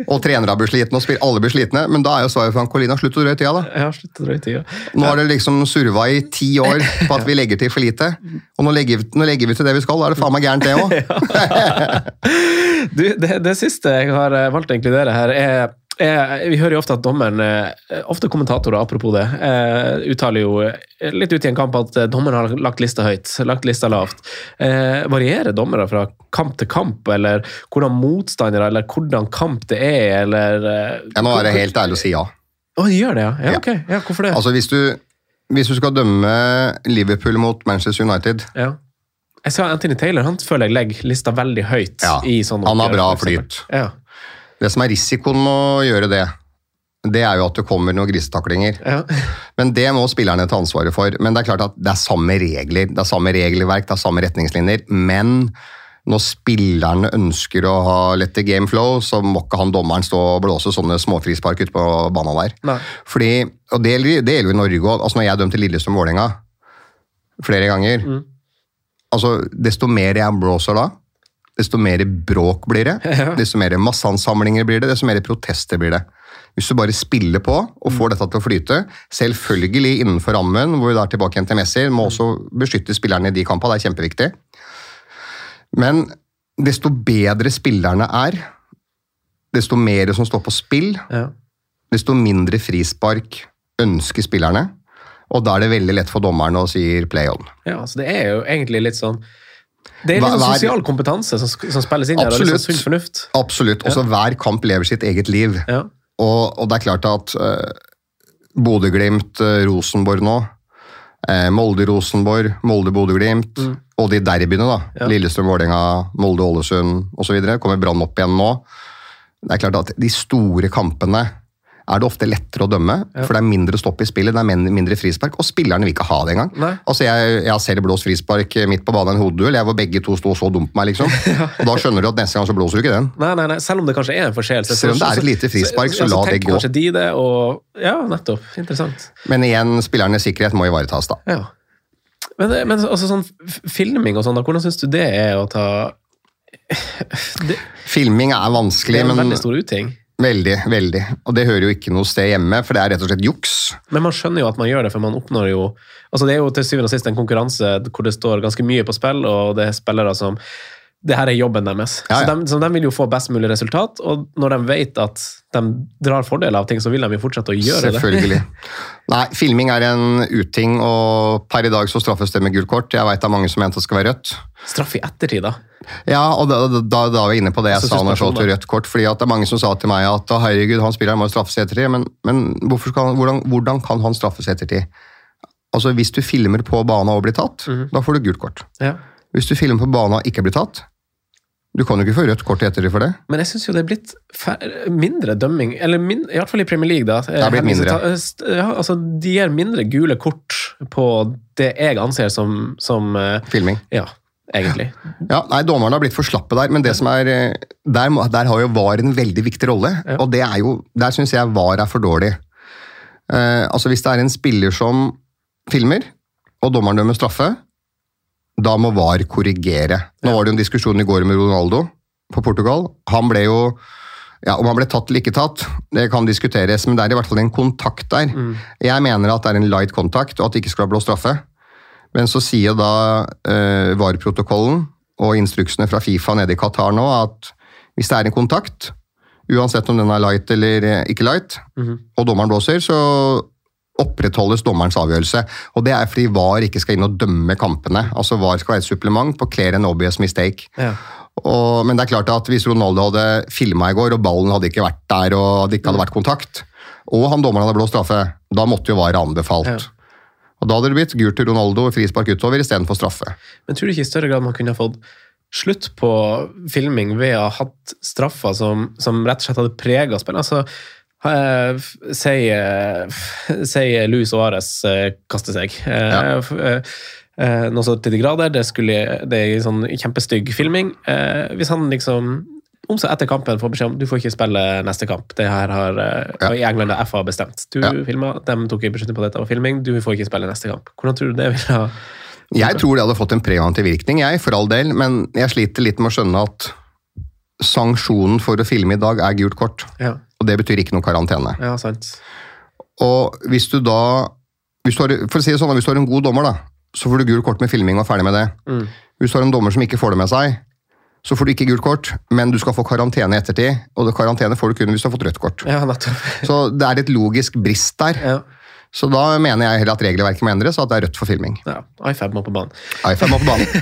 Og trenere blir slitne, og alle blir slitne. Men da er jo svaret fra Colina slutt å drøye tida, da. ja slutt å drøye tida. Nå har det liksom surva i ti år på at vi legger til for lite. Og nå legger, vi- nå legger vi til det vi skal. Da er det faen meg gærent, det òg. Du, det, det siste jeg har eh, valgt egentlig inkludere her, er er, vi hører jo ofte at dommeren, eh, ofte kommentatorer apropos det, eh, uttaler jo eh, litt ut i en kamp at eh, dommeren har lagt lista høyt, lagt lista lavt. Eh, varierer dommere fra kamp til kamp, eller hvordan motstandere, eller hvordan kamp det er, eller eh, Jeg må være helt ærlig og si ja. Å, de gjør det, ja? Ja, Ja. ok. Ja, hvorfor det? Altså, hvis du, hvis du skal dømme Liverpool mot Manchester United ja. Jeg sa Anthony Taylor, han føler jeg legger lista veldig høyt. Ja, i sånne han har bra flyt. Ja. Det som er risikoen med å gjøre det, det er jo at det kommer noen grisetaklinger. Ja. Men det må spillerne ta ansvaret for. Men det er klart at det er samme regler, det er samme regelverk, det er samme retningslinjer. Men når spillerne ønsker å ha lette game flow, så må ikke han dommeren stå og blåse sånne småfrispark ute på banen der. Nei. Fordi, og det gjelder, jo i Norge òg. Altså når jeg dømte Lillestrøm-Vålerenga flere ganger Mm. altså Desto mer jeg blåser da, desto mer bråk blir det. Ja. Desto mer masseansamlinger blir det, desto mer protester blir det. Hvis du bare spiller på og får dette til å flyte, selvfølgelig innenfor rammen, hvor vi da er tilbake igjen til Messi, må også beskytte spillerne i de kampene, det er kjempeviktig. Men desto bedre spillerne er, desto mer som står på spill, Ja. desto mindre frispark ønsker spillerne. Og da er det veldig lett for dommerne å si 'play on'. Ja, så det er jo egentlig litt sånn Det er litt Hva- sånn sosial kompetanse som, som spilles inn her, og liksom Absolutt. sånn sunn fornuft. Absolutt. Også hver kamp lever sitt eget liv. Ja. Og, og det er klart at uh, Bodø-Glimt, uh, Rosenborg nå uh, Molde-Rosenborg, Molde-Bodø-Glimt, og de derbyene, da. Ja. Lillestrøm-Vålerenga, Molde-Ålesund osv. Kommer Brann opp igjen nå. Det er klart at De store kampene er det ofte lettere å dømme, for det er mindre stopp i spillet, det er mindre frispark, og spillerne vil ikke ha det engang. Nei. Altså, jeg, jeg har selv blåst frispark midt på banen i en hodeduell, hvor begge to sto så dumt på meg, liksom. Og da skjønner du at neste gang så blåser du ikke den. Nei, nei, nei, selv om det kanskje er en forseelse. Selv om det er et lite frispark, så la det gå. kanskje de det, og Ja, nettopp. Interessant. Men igjen, spillernes sikkerhet må ivaretas, da. Ja. Men, men altså sånn filming og sånn, da, hvordan syns du det er å ta Det, Filming er det er en men veldig stor uting. Veldig, veldig. Og det hører jo ikke noe sted hjemme, for det er rett og slett juks. Men man skjønner jo at man gjør det, for man oppnår jo altså Det er jo til syvende og sist en konkurranse hvor det står ganske mye på spill, og det er spillere som det her er jobben deres. Ja, ja. Så, de, så de vil jo få best mulig resultat, og når de vet at de drar fordel av ting, så vil de jo fortsette å gjøre det. Selvfølgelig. Nei, filming er en uting, og per i dag så straffes det med gult kort. Jeg veit det er mange som mente det skal være rødt. Straff i ettertid, da. Ja, og da, da, da var jeg inne på det jeg så sa når jeg så til rødt kort. fordi det er mange som sa til meg at herregud, han spilleren må jo straffes i ettertid. Men, men han, hvordan, hvordan kan han straffes i ettertid? Altså, Hvis du filmer på banen og blir tatt, Mhm. da får du gult kort. Ja. Hvis du filmer på banen og ikke blir tatt, du kan jo ikke få rødt kort etter det for det. Men jeg syns jo det er blitt mindre dømming, eller min, i hvert fall i Premier League. da. Det er blitt mindre. Ja, altså, de gir mindre gule kort på det jeg anser som, som eh, Filming. Ja, egentlig. Ja, nei, Dommerne har blitt for slappe der, men det som er, eh, der, der har jo VAR en veldig viktig rolle. Ja. og det er jo, Der syns jeg VAR er for dårlig. Uh, altså Hvis det er en spiller som filmer, og dommeren dømmer straffe, da må VAR korrigere. Nå var det jo en diskusjon i går med Ronaldo på Portugal. Han ble jo ja, Om han ble tatt eller ikke tatt, det kan diskuteres, men det er i hvert fall en kontakt der. Jeg mener at det er en light kontakt, og at det ikke skal blå straffe. Men så sier da uh, VAR-protokollen og instruksene fra Fifa nede i Qatar nå at hvis det er en kontakt, uansett om den er light eller eh, ikke light, Mhm. og dommeren blåser, så opprettholdes dommerens avgjørelse. Og det er fordi VAR ikke skal inn og dømme kampene. Altså VAR skal være et supplement på clear and obvious mistake. Ja. Og, men det er klart at hvis Ronaldo hadde filma i går, og ballen hadde ikke vært der, og det ikke hadde vært kontakt, og han dommeren hadde blåst straffe, da måtte jo VAR anbefalt. Ja. Og da hadde det blitt gult til Ronaldo og frispark utover istedenfor straffe. Men tror du ikke i større grad man kunne ha fått slutt på filming ved å ha hatt straffer som, som rett og slett hadde prega spillet? Altså, eh, f- si, eh, si Luis Suárez kaster seg. Eh, Ja. eh, noe så til de grader. Det, skulle, det er en sånn kjempestygg filming. Hvis han liksom om seg etter kampen får beskjed om du får ikke spille neste kamp. Det her har Ja. I England har FA bestemt. Du Ja. filma, de tok en beslutning på dette, var filming. Du får ikke spille neste kamp. Hvordan tror du det ville ha Jeg tror det hadde fått en preventiv virkning, jeg, for all del, men jeg sliter litt med å skjønne at sanksjonen for å filme i dag er gult kort. Ja, Og det betyr ikke noe karantene. ja sant. Og hvis du da hvis du har, For å si det sånn, hvis du har en god dommer, da, så får du gult kort med filming og ferdig med det. Mm. Hvis du har en dommer som ikke får det med seg, så får du ikke gult kort, men du skal få karantene i ettertid. Og karantene får du kun hvis du har fått rødt kort. Ja. Så det er et logisk brist der. Ja. Så da mener jeg heller at regelverket må endres, og at det er rødt for filming. ja. iFab må på banen. iFab må på banen.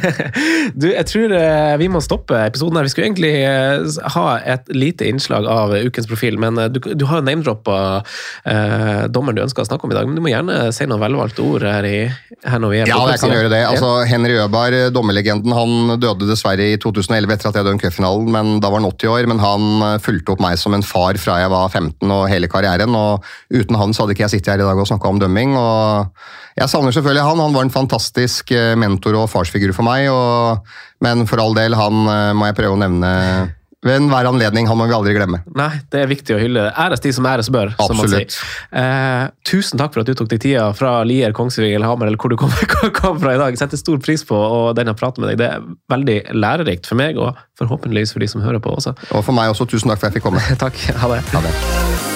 Du, jeg tror eh, vi må stoppe episoden her. Vi skulle egentlig eh, ha et lite innslag av ukens profil, men eh, du, du har jo name-droppa eh, dommeren du ønsker å snakke om i dag. Men du må gjerne si noen velvalgte ord her, i, her når vi er Ja, jeg kan gjøre det. Altså, Henry Øberg, dommerlegenden, han døde dessverre i 2011 etter at jeg døde i cupfinalen, men da var han 80 år. Men han fulgte opp meg som en far fra jeg var 15 og hele karrieren. og Uten han så hadde ikke jeg sittet her i dag og snakka om dømming. og Jeg savner selvfølgelig han. Han var en fantastisk eh, mentor og farsfigur for meg. Og, men for all del, han eh, må jeg prøve å nevne ved enhver anledning. Han må vi aldri glemme. Nei, det er viktig å hylle. Æres de som æres bør, som Absolutt. sier. Eh, tusen takk for at du tok deg tida fra Lier, Kongsvinger eller Hamar, eller hvor du kom, kom fra i dag. Setter stor pris på og denne praten med deg. Det er veldig lærerikt for meg, og forhåpentligvis for de som hører på også. Og for meg også, tusen takk for at jeg fikk komme. Takk. Ha det. Ha det.